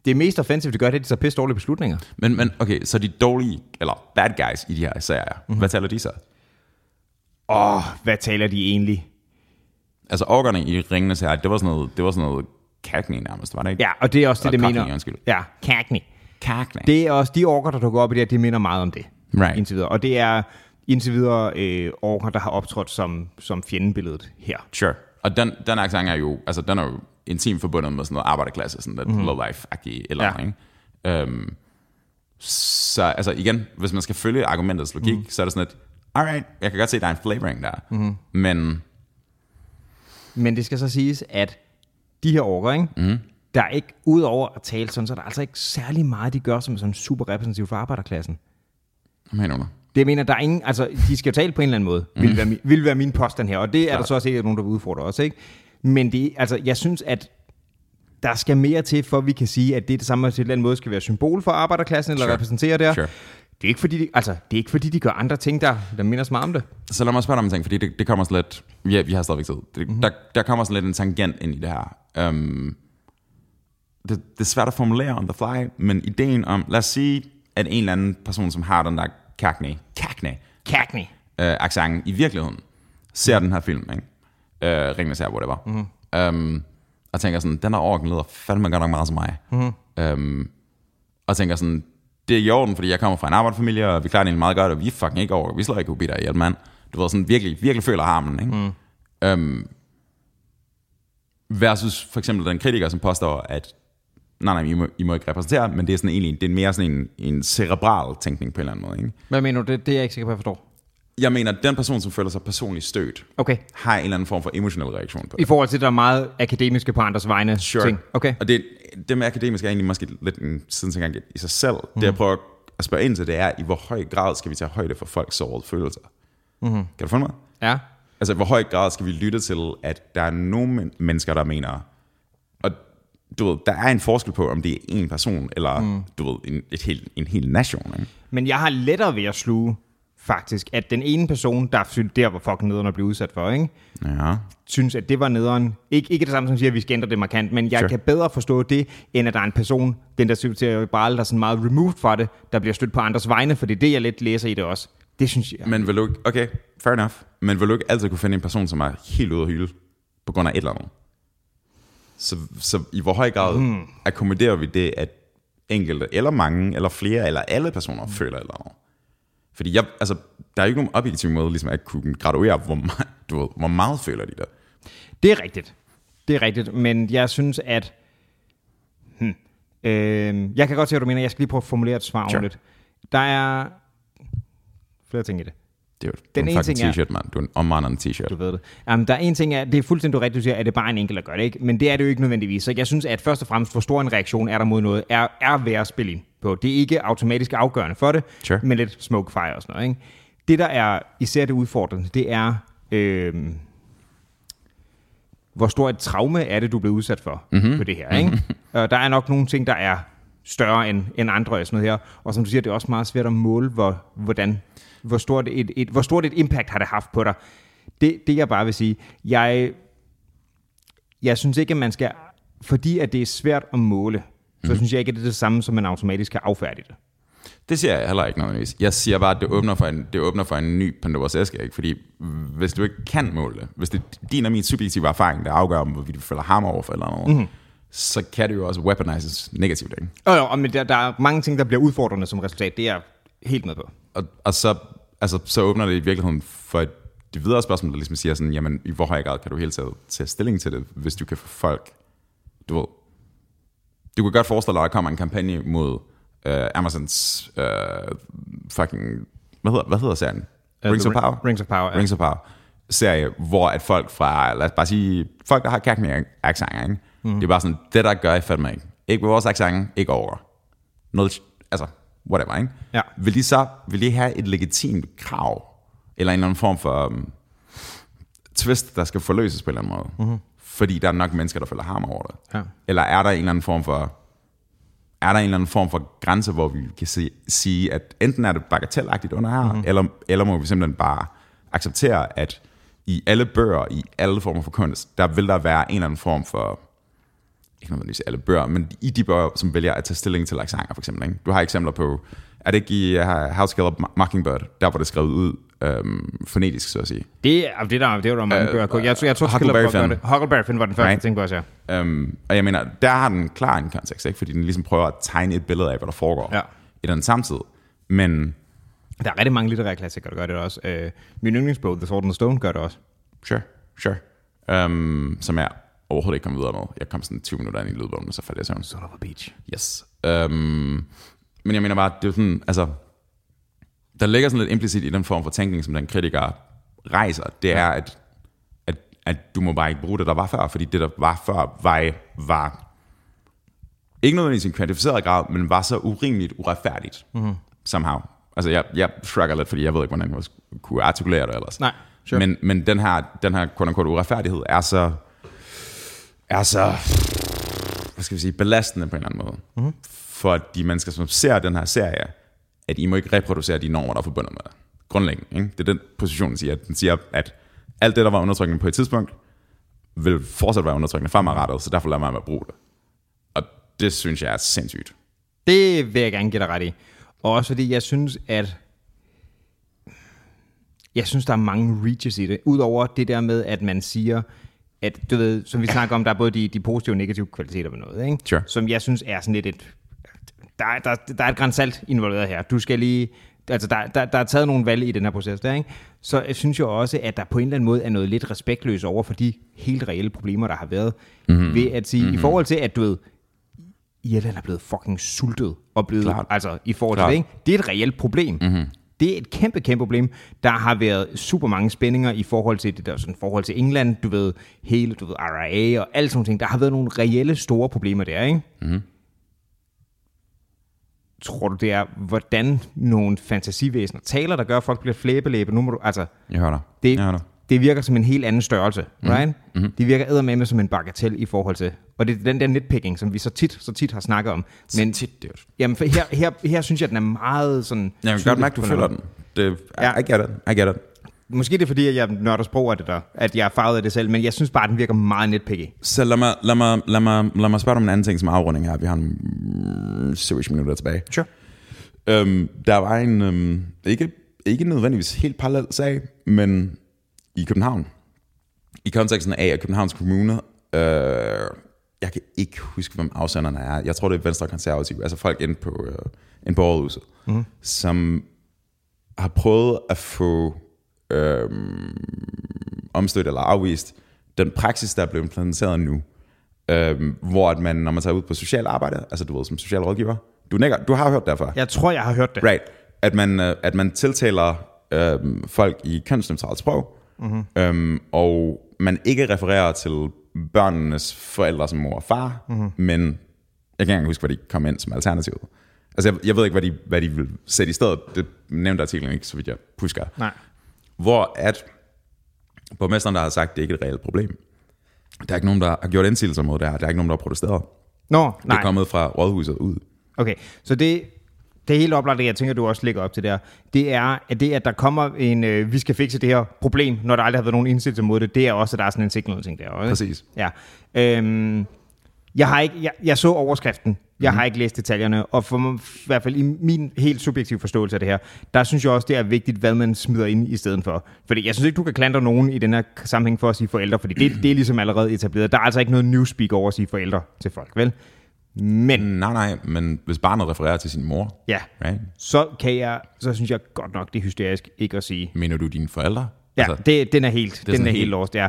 Det mest offensivt, de gør, det er, at de tager pisse dårlige beslutninger. Men, men okay, så de dårlige, eller bad guys i de her serier, Mhm. mm-hmm. hvad taler de så? Åh, oh, hvad taler de egentlig? Altså orkerne i Ringenes Herre, det var sådan noget, det var sådan noget Cagney nærmest, var det ikke? Ja, og det er også det, det Eller mener. Undskyld. Ja, Cagney. Cagney. Det er også de orker, der dukker op i det her, det minder meget om det. Right. Indtil videre. Og det er indtil videre øh, orker, der har optrådt som, som fjendebilledet her. Sure. Og den, den accent er jo, altså den er jo intimt forbundet med sådan noget arbejderklasse, sådan lidt mm-hmm. low life-agtigt eller. Ja. ja. ikke? Um, så altså igen, hvis man skal følge argumentets logik, mm. så er det sådan lidt, alright, jeg kan godt se, at der er en flavoring der, mm-hmm. men Men det skal så siges, at de her orker, ikke? Mm. der er ikke, udover at tale sådan, så er der altså ikke særlig meget, de gør, som er sådan super repræsentativt for arbejderklassen. hvad mener du? Det jeg mener, der er ingen, altså de skal jo tale på en eller anden måde, mm. vil, være, min- vil være min påstand her, og det er der så også ikke nogen, der vil udfordre os, ikke? Men det, altså, jeg synes, at der skal mere til, for at vi kan sige, at det det samme, til en eller anden måde skal være symbol for arbejderklassen, eller Sure. repræsentere det. Sure. Det er ikke fordi, de, altså, det er ikke fordi, de gør andre ting, der, der minder meget om det. Så lad mig spørge dig om en ting, fordi det, det kommer sådan lidt... Ja, vi har stadigvæk tid. Det, Mhm. mm-hmm. der, der kommer sådan lidt en tangent ind i det her. Um, det, det er svært at formulere on the fly, men ideen om... Lad os sige, at en eller anden person, som har den der Cagney, Cagney Cagney. øh, accent i virkeligheden, ser den her film, ikke? Øh, Ringenes Herre, whatever. Mm-hmm. Um, og tænker sådan, den der orken lyder fandme godt nok meget som mig. Mm-hmm. Um, og tænker sådan, det er i orden, fordi jeg kommer fra en arbejderfamilie, og vi klarer det egentlig meget godt, og vi er fucking ikke over, vi slår ikke hobitter ihjel, mand. Du ved, sådan virkelig, virkelig føler harmen, ikke? Mm. Um, versus for eksempel den kritiker, som påstår, at nej, nej, I må, I må ikke repræsentere, men det er sådan egentlig, det er mere sådan en, en cerebral tænkning på en eller anden måde. Ikke? Hvad mener du? Det, det er jeg ikke sikker på, at jeg forstår. Jeg mener, at den person, som føler sig personligt stødt, Okay. har en eller anden form for emotionel reaktion på det. I forhold til, at der er meget akademiske på andres vegne Sure. ting. Okay. Og det, det med akademisk er egentlig måske lidt en sidengang i sig selv. Mm. Det jeg prøver at spørge ind til, det er, i hvor høj grad skal vi tage højde for folks sårede følelser? Mm. Kan du følge mig? Ja. Altså, i hvor høj grad skal vi lytte til, at der er nogle men- mennesker, der mener, du ved, der er en forskel på, om det er en person, eller mm. du ved, en, et helt, en hel nation. Ikke? Men jeg har lettere ved at sluge, faktisk, at den ene person, der synes, der var fucking nederen at blive udsat for, ikke? Ja. synes, at det var nederen. Ikke, ikke det samme, som siger, at vi skal ændre det markant, men jeg Sure. kan bedre forstå det, end at der er en person, den der cerebral, der er sådan meget removed fra det, der bliver stødt på andres vegne, for det er det, jeg lidt læser i det også. Det synes jeg. Men vil du ikke, okay, fair enough, men vil du ikke altid kunne finde en person, som er helt ude af hylde, på grund af et eller andet? Så, så i hvor høj grad mm. akkommoderer vi det, at enkelte, eller mange, eller flere, eller alle personer mm. føler eller andet? Fordi jeg, altså, der er jo ikke nogen objektiv måde ligesom at kunne graduere, hvor meget, du ved, hvor meget føler de der. Det er rigtigt. Det er rigtigt, men jeg synes, at... Hmm, øh, jeg kan godt se, hvad du mener. Jeg skal lige prøve at formulere et svar sure. lidt. Der er flere ting i det. Det er jo Den ene ting er- t-shirt, mand. Du er en omvandrende t-shirt. Du ved det. Um, der er en ting, er, det er fuldstændig rigtigt, du siger, at det er bare en enkelt, der gør det, ikke? Men det er det jo ikke nødvendigvis. Så jeg synes, at først og fremmest, hvor stor en reaktion er der mod noget, er, er værd at spille ind på. Det er ikke automatisk afgørende for det, Sure. men lidt smoke fire og sådan noget, ikke? Det, der er især det udfordrende, det er, øh, hvor stor et traume er det, du blevet udsat for mm-hmm. på det her, ikke? Og der er nok nogle ting, der er større end, end andre og sådan noget her. Og som du siger, det er også meget svært at måle, hvor, hvordan, hvor, stort et, et, hvor stort et impact har det haft på dig. Det, det jeg bare vil sige, jeg, jeg synes ikke, at man skal, fordi at det er svært at måle, så Mhm. synes jeg ikke, at det er det samme, som man automatisk kan affærdige det. Det siger jeg heller ikke nødvendigvis. Jeg siger bare, at det åbner for en, det åbner for en ny Pandoras æske, ikke? Fordi hvis du ikke kan måle det, hvis det er din og min subjektive erfaring, der afgør, om hvorvidt du føler ham over for eller noget, mm-hmm. Så kan det jo også weaponizes negativt, ikke? Og, og men der, der er mange ting, der bliver udfordrende som resultat. Det er jeg helt med på. Og, og så, altså, så åbner det i virkeligheden for et, det videre spørgsmål, der ligesom siger sådan, jamen, i hvor høj grad kan du hele taget tage stilling til det, hvis du kan få folk, du ved, du kan godt forestille dig, at der kommer en kampagne mod uh, Amazons uh, fucking, hvad hedder, hvad hedder serien? Uh, Rings of The Ri- Power? Rings of Power, ja. Rings of Power serie, hvor at folk fra, lad os bare sige, folk, der har accenter, ikke? Mm. Det er bare sådan, det der gør I fandme ikke. Ikke med vores accent, ikke over. Noget, altså, whatever, ikke? Ja. Vil de så, vil de have et legitimt krav, eller en eller anden form for um, twist, der skal forløses på en eller anden måde? Mm-hmm. Fordi der er nok mennesker, der føler ham over det. Ja. Eller er der en eller anden form for er der en eller anden form for grænse, hvor vi kan se, sige, at enten er det bagatelagtigt under her, mm-hmm. eller, eller må vi simpelthen bare acceptere, at i alle bøger, i alle former for kunst, der vil der være en eller anden form for, ikke nødvendigvis alle bøger, men i de bøger, som vælger at tage stilling til accenter, for eksempel. Ikke? Du har eksempler på, er det ikke i uh, House Kill of Mockingbird, der hvor det er skrevet ud øhm, fonetisk, så at sige. Det er det, der, det er der mange Øh, bøger. på. Jeg, tror- jeg tror, Huckleberry Finn. det. Huckleberry Finn var den første Right. ting på os, ja. Øhm, og jeg mener, der har den klar en kontekst, ikke? fordi den ligesom prøver at tegne et billede af, hvad der foregår Ja. i den samtid. Men Der er rigtig mange litterære klassikere, der gør det også. Øh, min yndlingsbog, The Sword and the Stone, gør det også. Sure, sure. Um, som jeg overhovedet ikke kom videre med. Jeg kom sådan 20 minutter ind i lydbogen, men så faldt jeg i søvn. Son of a bitch. Yes. Um, men jeg mener bare, det er sådan, altså, der ligger sådan lidt implicit i den form for tænkning, som den kritiker rejser, det er, at, at, at du må bare ikke bruge det, der var før, fordi det, der var før, var, var ikke nødvendigvis i en kvantificeret grad, men var så urimeligt uretfærdigt, mm-hmm. somehow. Altså, jeg, jeg shrugger lidt, fordi jeg ved ikke, hvordan jeg kunne artikulere det ellers. Nej, sure. Men, men den her, den her quote unquote, uretfærdighed er så, er så, hvad skal vi sige, belastende på en eller anden måde. Mm-hmm. For de mennesker, som ser den her serie, at I må ikke reproducere de normer, der er forbundet med det. Grundlæggende. Ikke? Det er den position, den siger. Den siger, at alt det, der var undertrykkende på et tidspunkt, vil fortsat være undertrykkende fremadrettet, så derfor lader man være at bruge det. Og det synes jeg er sindssygt. Det vil jeg gerne give dig ret i. Og også fordi jeg synes, at jeg synes, der er mange reaches i det. Udover det der med, at man siger, at du ved, som vi snakker om, der er både de, de positive og negative kvaliteter ved noget, ikke? Sure. som jeg synes er sådan lidt et... Der, er- der, der er et grænsalt involveret her. Du skal lige... Altså, der, der, der er taget nogle valg i den her proces der, ikke? Så jeg synes jo også, at der på en eller anden måde er noget lidt respektløst over for de helt reelle problemer, der har været. Mm-hmm. Ved at sige, mm-hmm. i forhold til, at du ved, Irland er blevet fucking sultet, og blevet, Klart. altså i forhold Klart. til det, ikke? Det er et reelt problem. Mm-hmm. Det er et kæmpe, kæmpe problem. Der har været super mange spændinger i forhold til det der sådan forhold til England, du ved, hele, du ved, RIA og alle sådan ting. Der har været nogle reelle store problemer der, ikke? Mm-hmm. Tror du, det er, hvordan nogle fantasivæsener taler, der gør, at folk bliver flæbelæbe? Nu må du, altså, Jeg hører dig. det, Jeg hører dig. Det virker som en helt anden størrelse, mm. right? Mm-hmm. Det virker eddermame som en bagatel i forhold til, og det er den der nitpicking, som vi så tit, så tit har snakket om. Men tit, dude. jamen, for her, her, her synes jeg, den er meget sådan... Jeg kan godt mærke, du føler den. Det, Ja. I, get it. I get it. Måske det er fordi, at jeg nørder sprog af det der, at jeg er farvet af det selv, men jeg synes bare, at den virker meget nitpicky. Så lad mig, lad, mig, lad, mig, lad mig spørge om en anden ting som afrunding her. Vi har en mm, 7 minutter tilbage. Sure. Øhm, der var en, øhm, ikke, ikke nødvendigvis helt parallel sag, men i København. I konteksten af, at Københavns Kommune, øh, jeg kan ikke huske, hvem afsenderne er. Jeg tror, det er Venstre Konservative, altså folk inde på, øh, inde på Aarhus, mm. som har prøvet at få øh, omstødt eller afvist den praksis, der er blevet implementeret nu, øh, hvor at man, når man tager ud på social arbejde, altså du ved, som social rådgiver, du, nikker, du har hørt derfra. Jeg tror, jeg har hørt det. Right. At man, øh, at man tiltaler øh, folk i kønsneutralt sprog, mm-hmm. øhm, og man ikke refererer til børnenes forældre som mor og far, mm-hmm. men jeg kan ikke huske, hvad de kom ind som alternativ. Altså, jeg, jeg ved ikke, hvad de, hvad de vil sætte i stedet. Det nævnte artiklen ikke, så vidt jeg husker. Nej. Hvor at borgmesteren, der har sagt, at det ikke er et reelt problem. Der er ikke nogen, der har gjort indsigelser mod det her. Der er ikke nogen, der har protesteret. Nå, Det nej. er kommet fra rådhuset ud. Okay, så det, det er helt oplagt, det jeg tænker, du også lægger op til der, det er, at det, at der kommer en, øh, vi skal fikse det her problem, når der aldrig har været nogen indsigelse mod det, det er også, at der er sådan en signal ting der. Ikke? Præcis. Ja. Øhm, jeg, har ikke, jeg, jeg så overskriften, jeg har ikke læst detaljerne, og for mig, i hvert fald i min helt subjektive forståelse af det her, der synes jeg også, det er vigtigt, hvad man smider ind i stedet for. Fordi jeg synes ikke, du kan klandre nogen i den her sammenhæng for at sige forældre, fordi det, det er ligesom allerede etableret. Der er altså ikke noget newspeak over at sige forældre til folk, vel? Men, Nej, nej, men hvis barnet refererer til sin mor, ja, right? så kan jeg, så synes jeg godt nok, det er hysterisk ikke at sige. mener du dine forældre? Ja, altså, det, den er helt, er den er helt helt- lost, ja.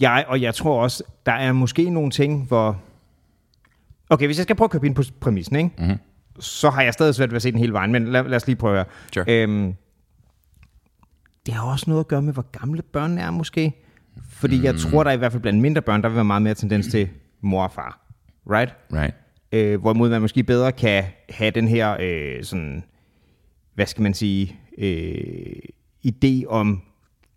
Jeg, og jeg tror også, der er måske nogle ting, hvor... Okay, hvis jeg skal prøve at købe ind på præmissen, ikke? Mm-hmm. så har jeg stadig svært ved at se den hele vejen, men lad, lad os lige prøve her. Sure. Øhm, det har også noget at gøre med, hvor gamle børnene er måske. Fordi mm. jeg tror, der i hvert fald blandt mindre børn, der vil være meget mere tendens til mor og far. Right? Right. Øh, hvorimod man måske bedre kan have den her øh, sådan, hvad skal man sige, øh, idé om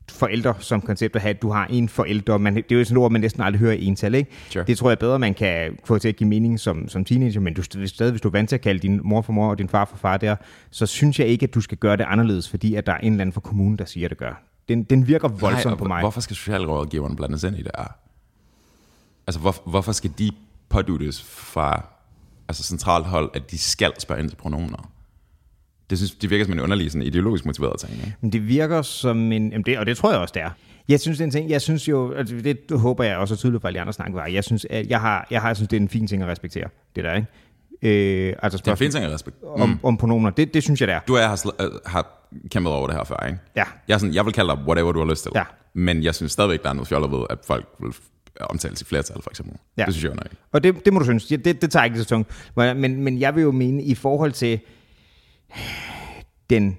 forældre som koncept at have, at du har en forælder. Man, det er jo sådan et ord, man næsten aldrig hører i ental, ikke? Sure. Det tror jeg bedre, man kan få til at give mening som, som teenager, men du, stadig, hvis du er vant til at kalde din mor for mor og din far for far der, så synes jeg ikke, at du skal gøre det anderledes, fordi at der er en eller anden fra kommunen, der siger, at det gør. Den, den virker voldsomt Nej, på mig. Hvorfor skal socialrådgiverne blandes ind i det her? Altså, hvor, hvorfor skal de påduttes fra altså centralt hold, at de skal spørge ind til pronomer? Det, synes, det virker som en underlig sådan ideologisk motiveret ting. Ikke? Men det virker som en... Jamen det, og det tror jeg også, det er. Jeg synes, det er en ting, jeg synes jo, altså det håber jeg også er tydeligt for alle andre snakke var. Jeg synes, at jeg har, jeg har, jeg synes, det er en fin ting at respektere, det der, ikke? Øh, altså Det er en fin ting at respekt. om, om pronomer, det, det synes jeg, det er. Du og jeg har, øh, har kæmpet over det her før, ikke? Ja. Jeg, er sådan, jeg vil kalde dig whatever, du har lyst til. Ja. Men jeg synes stadigvæk, der er noget fjollet ved, at folk vil omtales i flertal, for eksempel. Ja. Det synes jeg er noget. Og det, det må du synes, det, det, tager ikke så tungt. Men, men jeg vil jo mene, i forhold til den,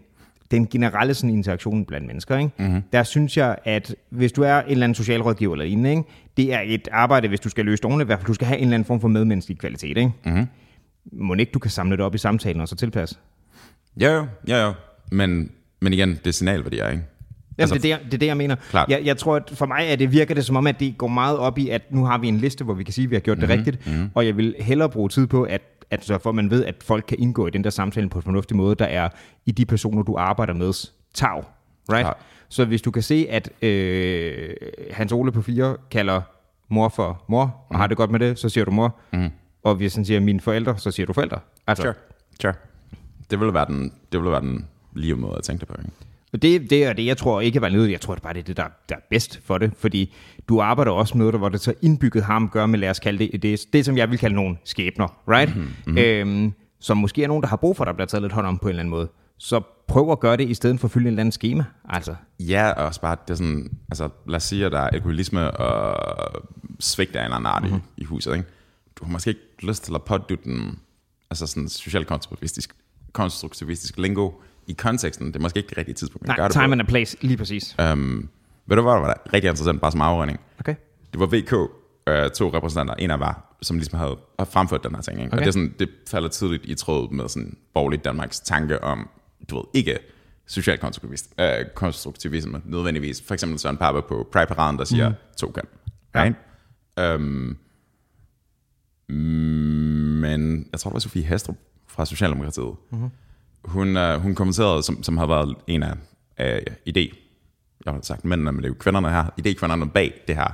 den generelle sådan, interaktion blandt mennesker, ikke? Mm-hmm. der synes jeg, at hvis du er en eller anden socialrådgiver eller lignende, ikke? det er et arbejde, hvis du skal løse ordentligt, i hvert fald du skal have en eller anden form for medmenneskelig kvalitet. Ikke? Mm-hmm. Må ikke du kan samle det op i samtalen og så tilpasse? Ja, jo, ja, jo. Men, men igen, det er signalværdier, ikke? Jamen, altså, det, er det, det er det, jeg mener. Klart. Jeg, jeg tror, at for mig er det, virker det som om, at det går meget op i, at nu har vi en liste, hvor vi kan sige, at vi har gjort det Mhm, rigtigt, mm-hmm. og jeg vil hellere bruge tid på, at, at så for at man ved, at folk kan indgå i den der samtale på en fornuftig måde, der er i de personer, du arbejder med, tag. Right? Klart. Så hvis du kan se, at øh, Hans Ole på fire kalder mor for mor, og Mhm. har det godt med det, så siger du mor. Mm. Og hvis han siger mine forældre, så siger du forældre. Altså, Sure. Sure. Det ville være den, det ville være den lige måde at tænke det på, ikke? Det, det er det, jeg tror ikke var nødvendigt. Jeg tror det bare, det er det, der, der er bedst for det. Fordi du arbejder også med noget, der, hvor det så indbygget at gøre med, lad os kalde det, det, det som jeg vil kalde nogle skæbner, right? Mm-hmm. Øhm, som måske er nogen, der har brug for, der bliver taget lidt hånd om på en eller anden måde. Så prøv at gøre det, i stedet for at fylde en eller anden schema. Altså, Ja, og også bare, det er sådan, altså lad os sige, at der er alkoholisme og svigt af en eller anden art mm-hmm. i, i huset, ikke? du har måske ikke lyst til at pådytte den, altså sådan social konstruktivistisk, konstruktivistisk lingo i konteksten. Det er måske ikke det rigtige tidspunkt Nej, det time på. and a place, lige præcis. Um, ved du hvad, der var rigtig interessant, bare som afrunding? Okay. Det var VK, øh, to repræsentanter, en af var, som ligesom havde fremført den her ting. Ikke? Okay. Og det, er sådan, det falder tidligt i tråd med sådan borgerligt Danmarks tanke om, du ved, ikke social øh, konstruktivisme nødvendigvis. For eksempel Søren Pape på Pride-paraden, der siger mm. to kan. Right? Ja. Um, men jeg tror, det var Sofie Hastrup fra Socialdemokratiet. Mm-hmm. Hun, øh, hun kommenterede, som, som har været en af øh, idé, jeg har sagt mændene, men det er jo kvinderne her, idékvinderne bag det her.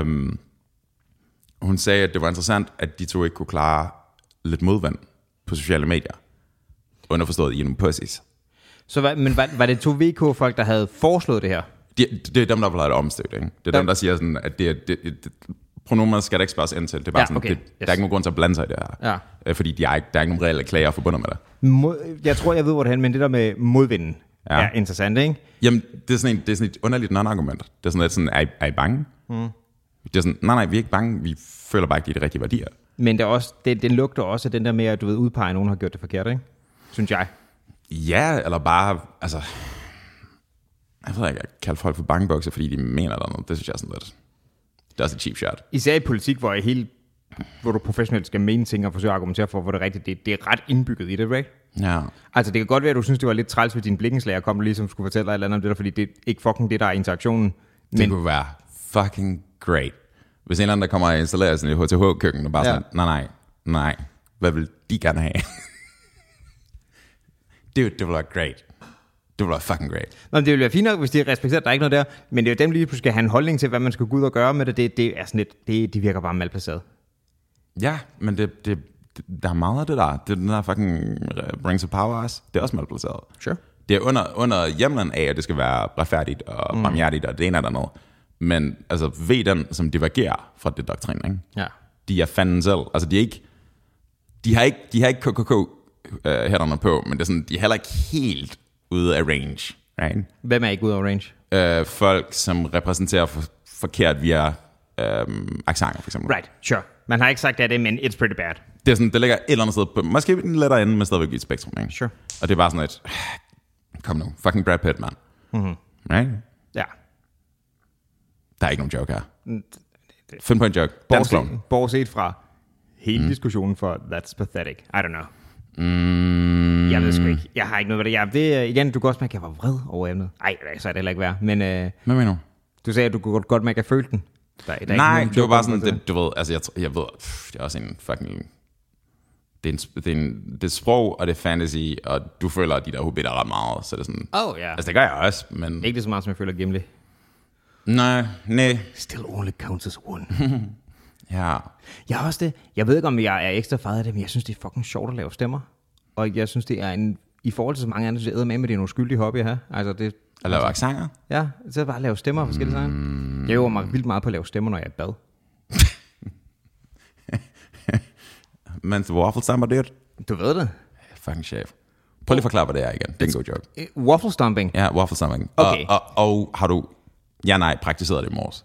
Um, hun sagde, at det var interessant, at de to ikke kunne klare lidt modvand på sociale medier. Underforstået i nogle pussies. Så hvad, men var, var det to VK-folk, der havde foreslået det her? De, det er dem, der vil have det omstødt. Ikke? Det er dem, der siger, sådan, at det, er- det, det, pronomer skal der ikke spørges ind til. Det er bare Ja, sådan, okay. det, Yes. der er ikke nogen grund til at blande sig i det her. Ja. Øh, Fordi de er ikke, der er ikke nogen reelle klager forbundet med det. Mod, jeg tror, jeg ved, hvor det er men det der med modvinden Ja. er interessant, ikke? Jamen, det er sådan, en, det er sådan et underligt non-argument. Det er sådan lidt sådan, er I, er I bange? Mm. Det er sådan, nej, nej, vi er ikke bange. Vi føler bare ikke, de er de rigtige værdier. Men det, er også, det, det lugter også af den der med, at du ved, udpege, at nogen har gjort det forkert, ikke? Synes jeg. Ja, eller bare, altså... Jeg ved ikke, at kalde folk for bangebokser, fordi de mener der noget. Det synes jeg er sådan lidt... Det er også et cheap shot. Især i politik, hvor, jeg helt, hvor du professionelt skal mene ting og forsøge at argumentere for, hvor det er rigtigt. Det, det er ret indbygget i det, right? Ja. Altså, det kan godt være, at du synes, det var lidt træls, hvis din blikkenslager kom ligesom skulle fortælle dig et eller andet om det der, fordi det er ikke fucking det, der er interaktionen. Det Men kunne være fucking great. Hvis en eller anden, der kommer og installerer sådan et HTH-køkken, og bare Ja. sådan, nej, nej, nej, hvad vil de gerne have? det, det ville være great. Det ville være fucking great. Nå, men det ville være fint nok, hvis de respekterer, at der er ikke noget der. Men det er jo dem lige pludselig skal have en holdning til, hvad man skal gå ud og gøre med det. Det, det er sådan lidt, det, det virker bare malplaceret. Ja, men det, det, det, der er meget af det der. Det er den der fucking brings of power også. Det er også malplaceret. Sure. Det er under, under hjemlen af, at det skal være retfærdigt og mm. barmhjertigt, og det ene eller andet. Men altså, ved den, som divergerer fra det doktrin, ikke? Ja. de er fanden selv. Altså, de er ikke... De har ikke, de har ikke KKK uh, hætterne på, men det er sådan, de er heller ikke helt ude af range. Right? Hvem er ikke ude af range? Uh, folk, som repræsenterer for, forkert via um, accenter, for eksempel. Right, sure. Man har ikke sagt, det men it's pretty bad. Det, er sådan, det ligger et eller andet sted på, måske en lettere ende, men stadigvæk i et spektrum. Ikke? Sure. Og det er bare sådan et, kom nu, fucking Brad Pitt, mand. Mm-hmm. Right? Ja. Der er ikke nogen joke her. Find på en joke. Bortset, bortset fra hele mm. diskussionen for That's Pathetic. I don't know. Mm, Jeg ved sgu ikke. Jeg har ikke noget ved det. Jeg, det igen, du kan også mærke, at jeg var vred over emnet. Nej, så er det heller ikke værd. Men øh, hvad mener du? du sagde, at du kunne godt, godt mærke, at jeg følte den. Der, der er Nej, det var bare sådan, det, du ved, altså jeg, jeg ved, pff, det er også en fucking, det er, en, det, er en, det er sprog, og det er fantasy, og du føler, at de der hobbiter ret meget, så det er sådan, Oh, ja. altså det gør jeg også, men Ikke det så meget, som jeg føler Gimli. nej, nej, Still only counts as one. ja, jeg har også det. Jeg ved ikke, om jeg er ekstra farvet af det, men jeg synes, det er fucking sjovt at lave stemmer. Og jeg synes, det er en... I forhold til så mange andre, så æder med, med det er nogle skyldige hobbyer her. Altså, det, at lave accenter, ja, så er det bare at lave stemmer af forskellige mm. Jeg øver mig vildt meget på at lave stemmer, når jeg er i bad. mens waffle stammer, dude, Du ved det. fucking chef. Prøv lige at forklare, hvad det er igen, det er en god joke. Eh, Waffle stomping. Ja, waffle stamming. Okay. Og, og, og har du, ja nej, praktiseret det i morges?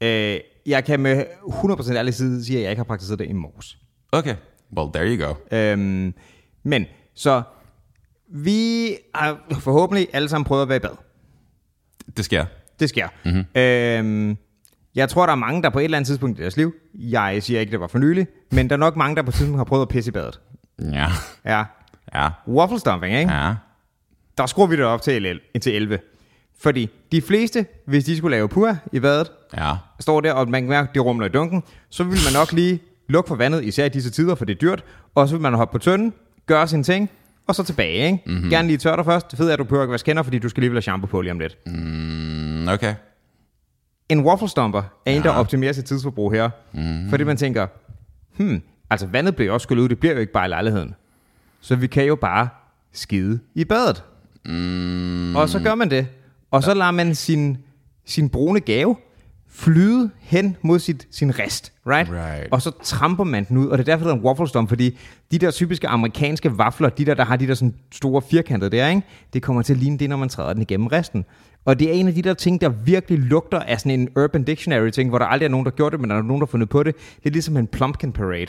Øh, jeg kan med 100% ærlig side sige, at jeg ikke har praktiseret det i morges. Okay, well, there you go. Øhm, men, så vi har forhåbentlig alle sammen prøvet at være i bad. Det sker. Det sker. Mm-hmm. Øhm, jeg tror, der er mange, der på et eller andet tidspunkt i deres liv, jeg siger ikke, det var for nylig, men der er nok mange, der på et tidspunkt har prøvet at pisse i badet. Ja, Ja. ja, Waffle stomping, ikke? ja. Der skruer vi det op til, 11, til 11. Fordi de fleste, hvis de skulle lave pur i badet, Ja, står der, og man kan mærke, at det rumler i dunken, så vil man nok lige lukke for vandet, især i disse tider, for det er dyrt, og så vil man hoppe på tønden, gøre sine ting, og så tilbage, ikke? Mm-hmm. Gerne lige tør dig først. Det fede er, at du behøver ikke vaske hænder, fordi du skal lige have shampoo på lige om lidt. mm, okay. En waffle stomper er en, der optimerer sit tidsforbrug her. Mm. Fordi man tænker, hmm, altså vandet bliver også skyllet ud, det bliver jo ikke bare i lejligheden. Så vi kan jo bare skide i badet. Mm. Og så gør man det. Og så lader man sin, sin brune gave flyde hen mod sit, sin rest, right? Right. Og så tramper man den ud, og det er derfor, der er en waffle storm, fordi de der typiske amerikanske vafler, de der, der har de der sådan store firkantede der, ikke? det kommer til at ligne det, når man træder den igennem resten. Og det er en af de der ting, der virkelig lugter af sådan en Urban Dictionary ting, hvor der aldrig er nogen, der gjort det, men der er nogen, der har fundet på det. Det er ligesom en Plumpkin Parade.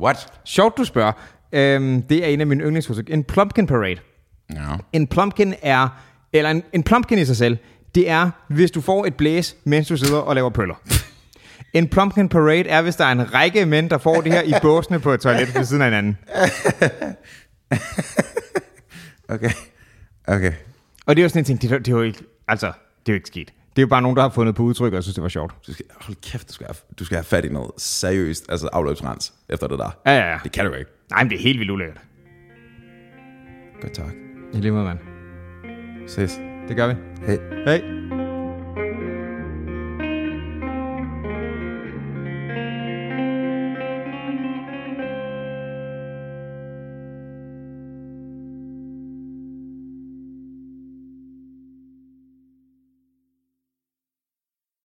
What? Sjovt, du spørger. Øhm, det er en af mine yndlingsforsøg. En Plumpkin Parade. Ja. En plumpkin er, eller en, en plumpkin i sig selv, det er, hvis du får et blæs, mens du sidder og laver pøller. En plumpkin parade er, hvis der er en række mænd, der får det her i båsene på et toilet ved siden af hinanden. Okay. Okay. Og det er jo sådan en ting, det, er- det er jo ikke, altså, det er jo ikke sket. Det er jo bare nogen, der har fundet på udtryk, og synes, det var sjovt. Du skal, hold kæft, du skal, have, du skal have fat i noget seriøst, altså afløbsrens efter det der. Ja, ja, ja. Det kan du ikke. Nej, men det er helt vildt ulækkert. Godt tak. I lige måde, mand. Ses. Det gør vi. Hej. Hej.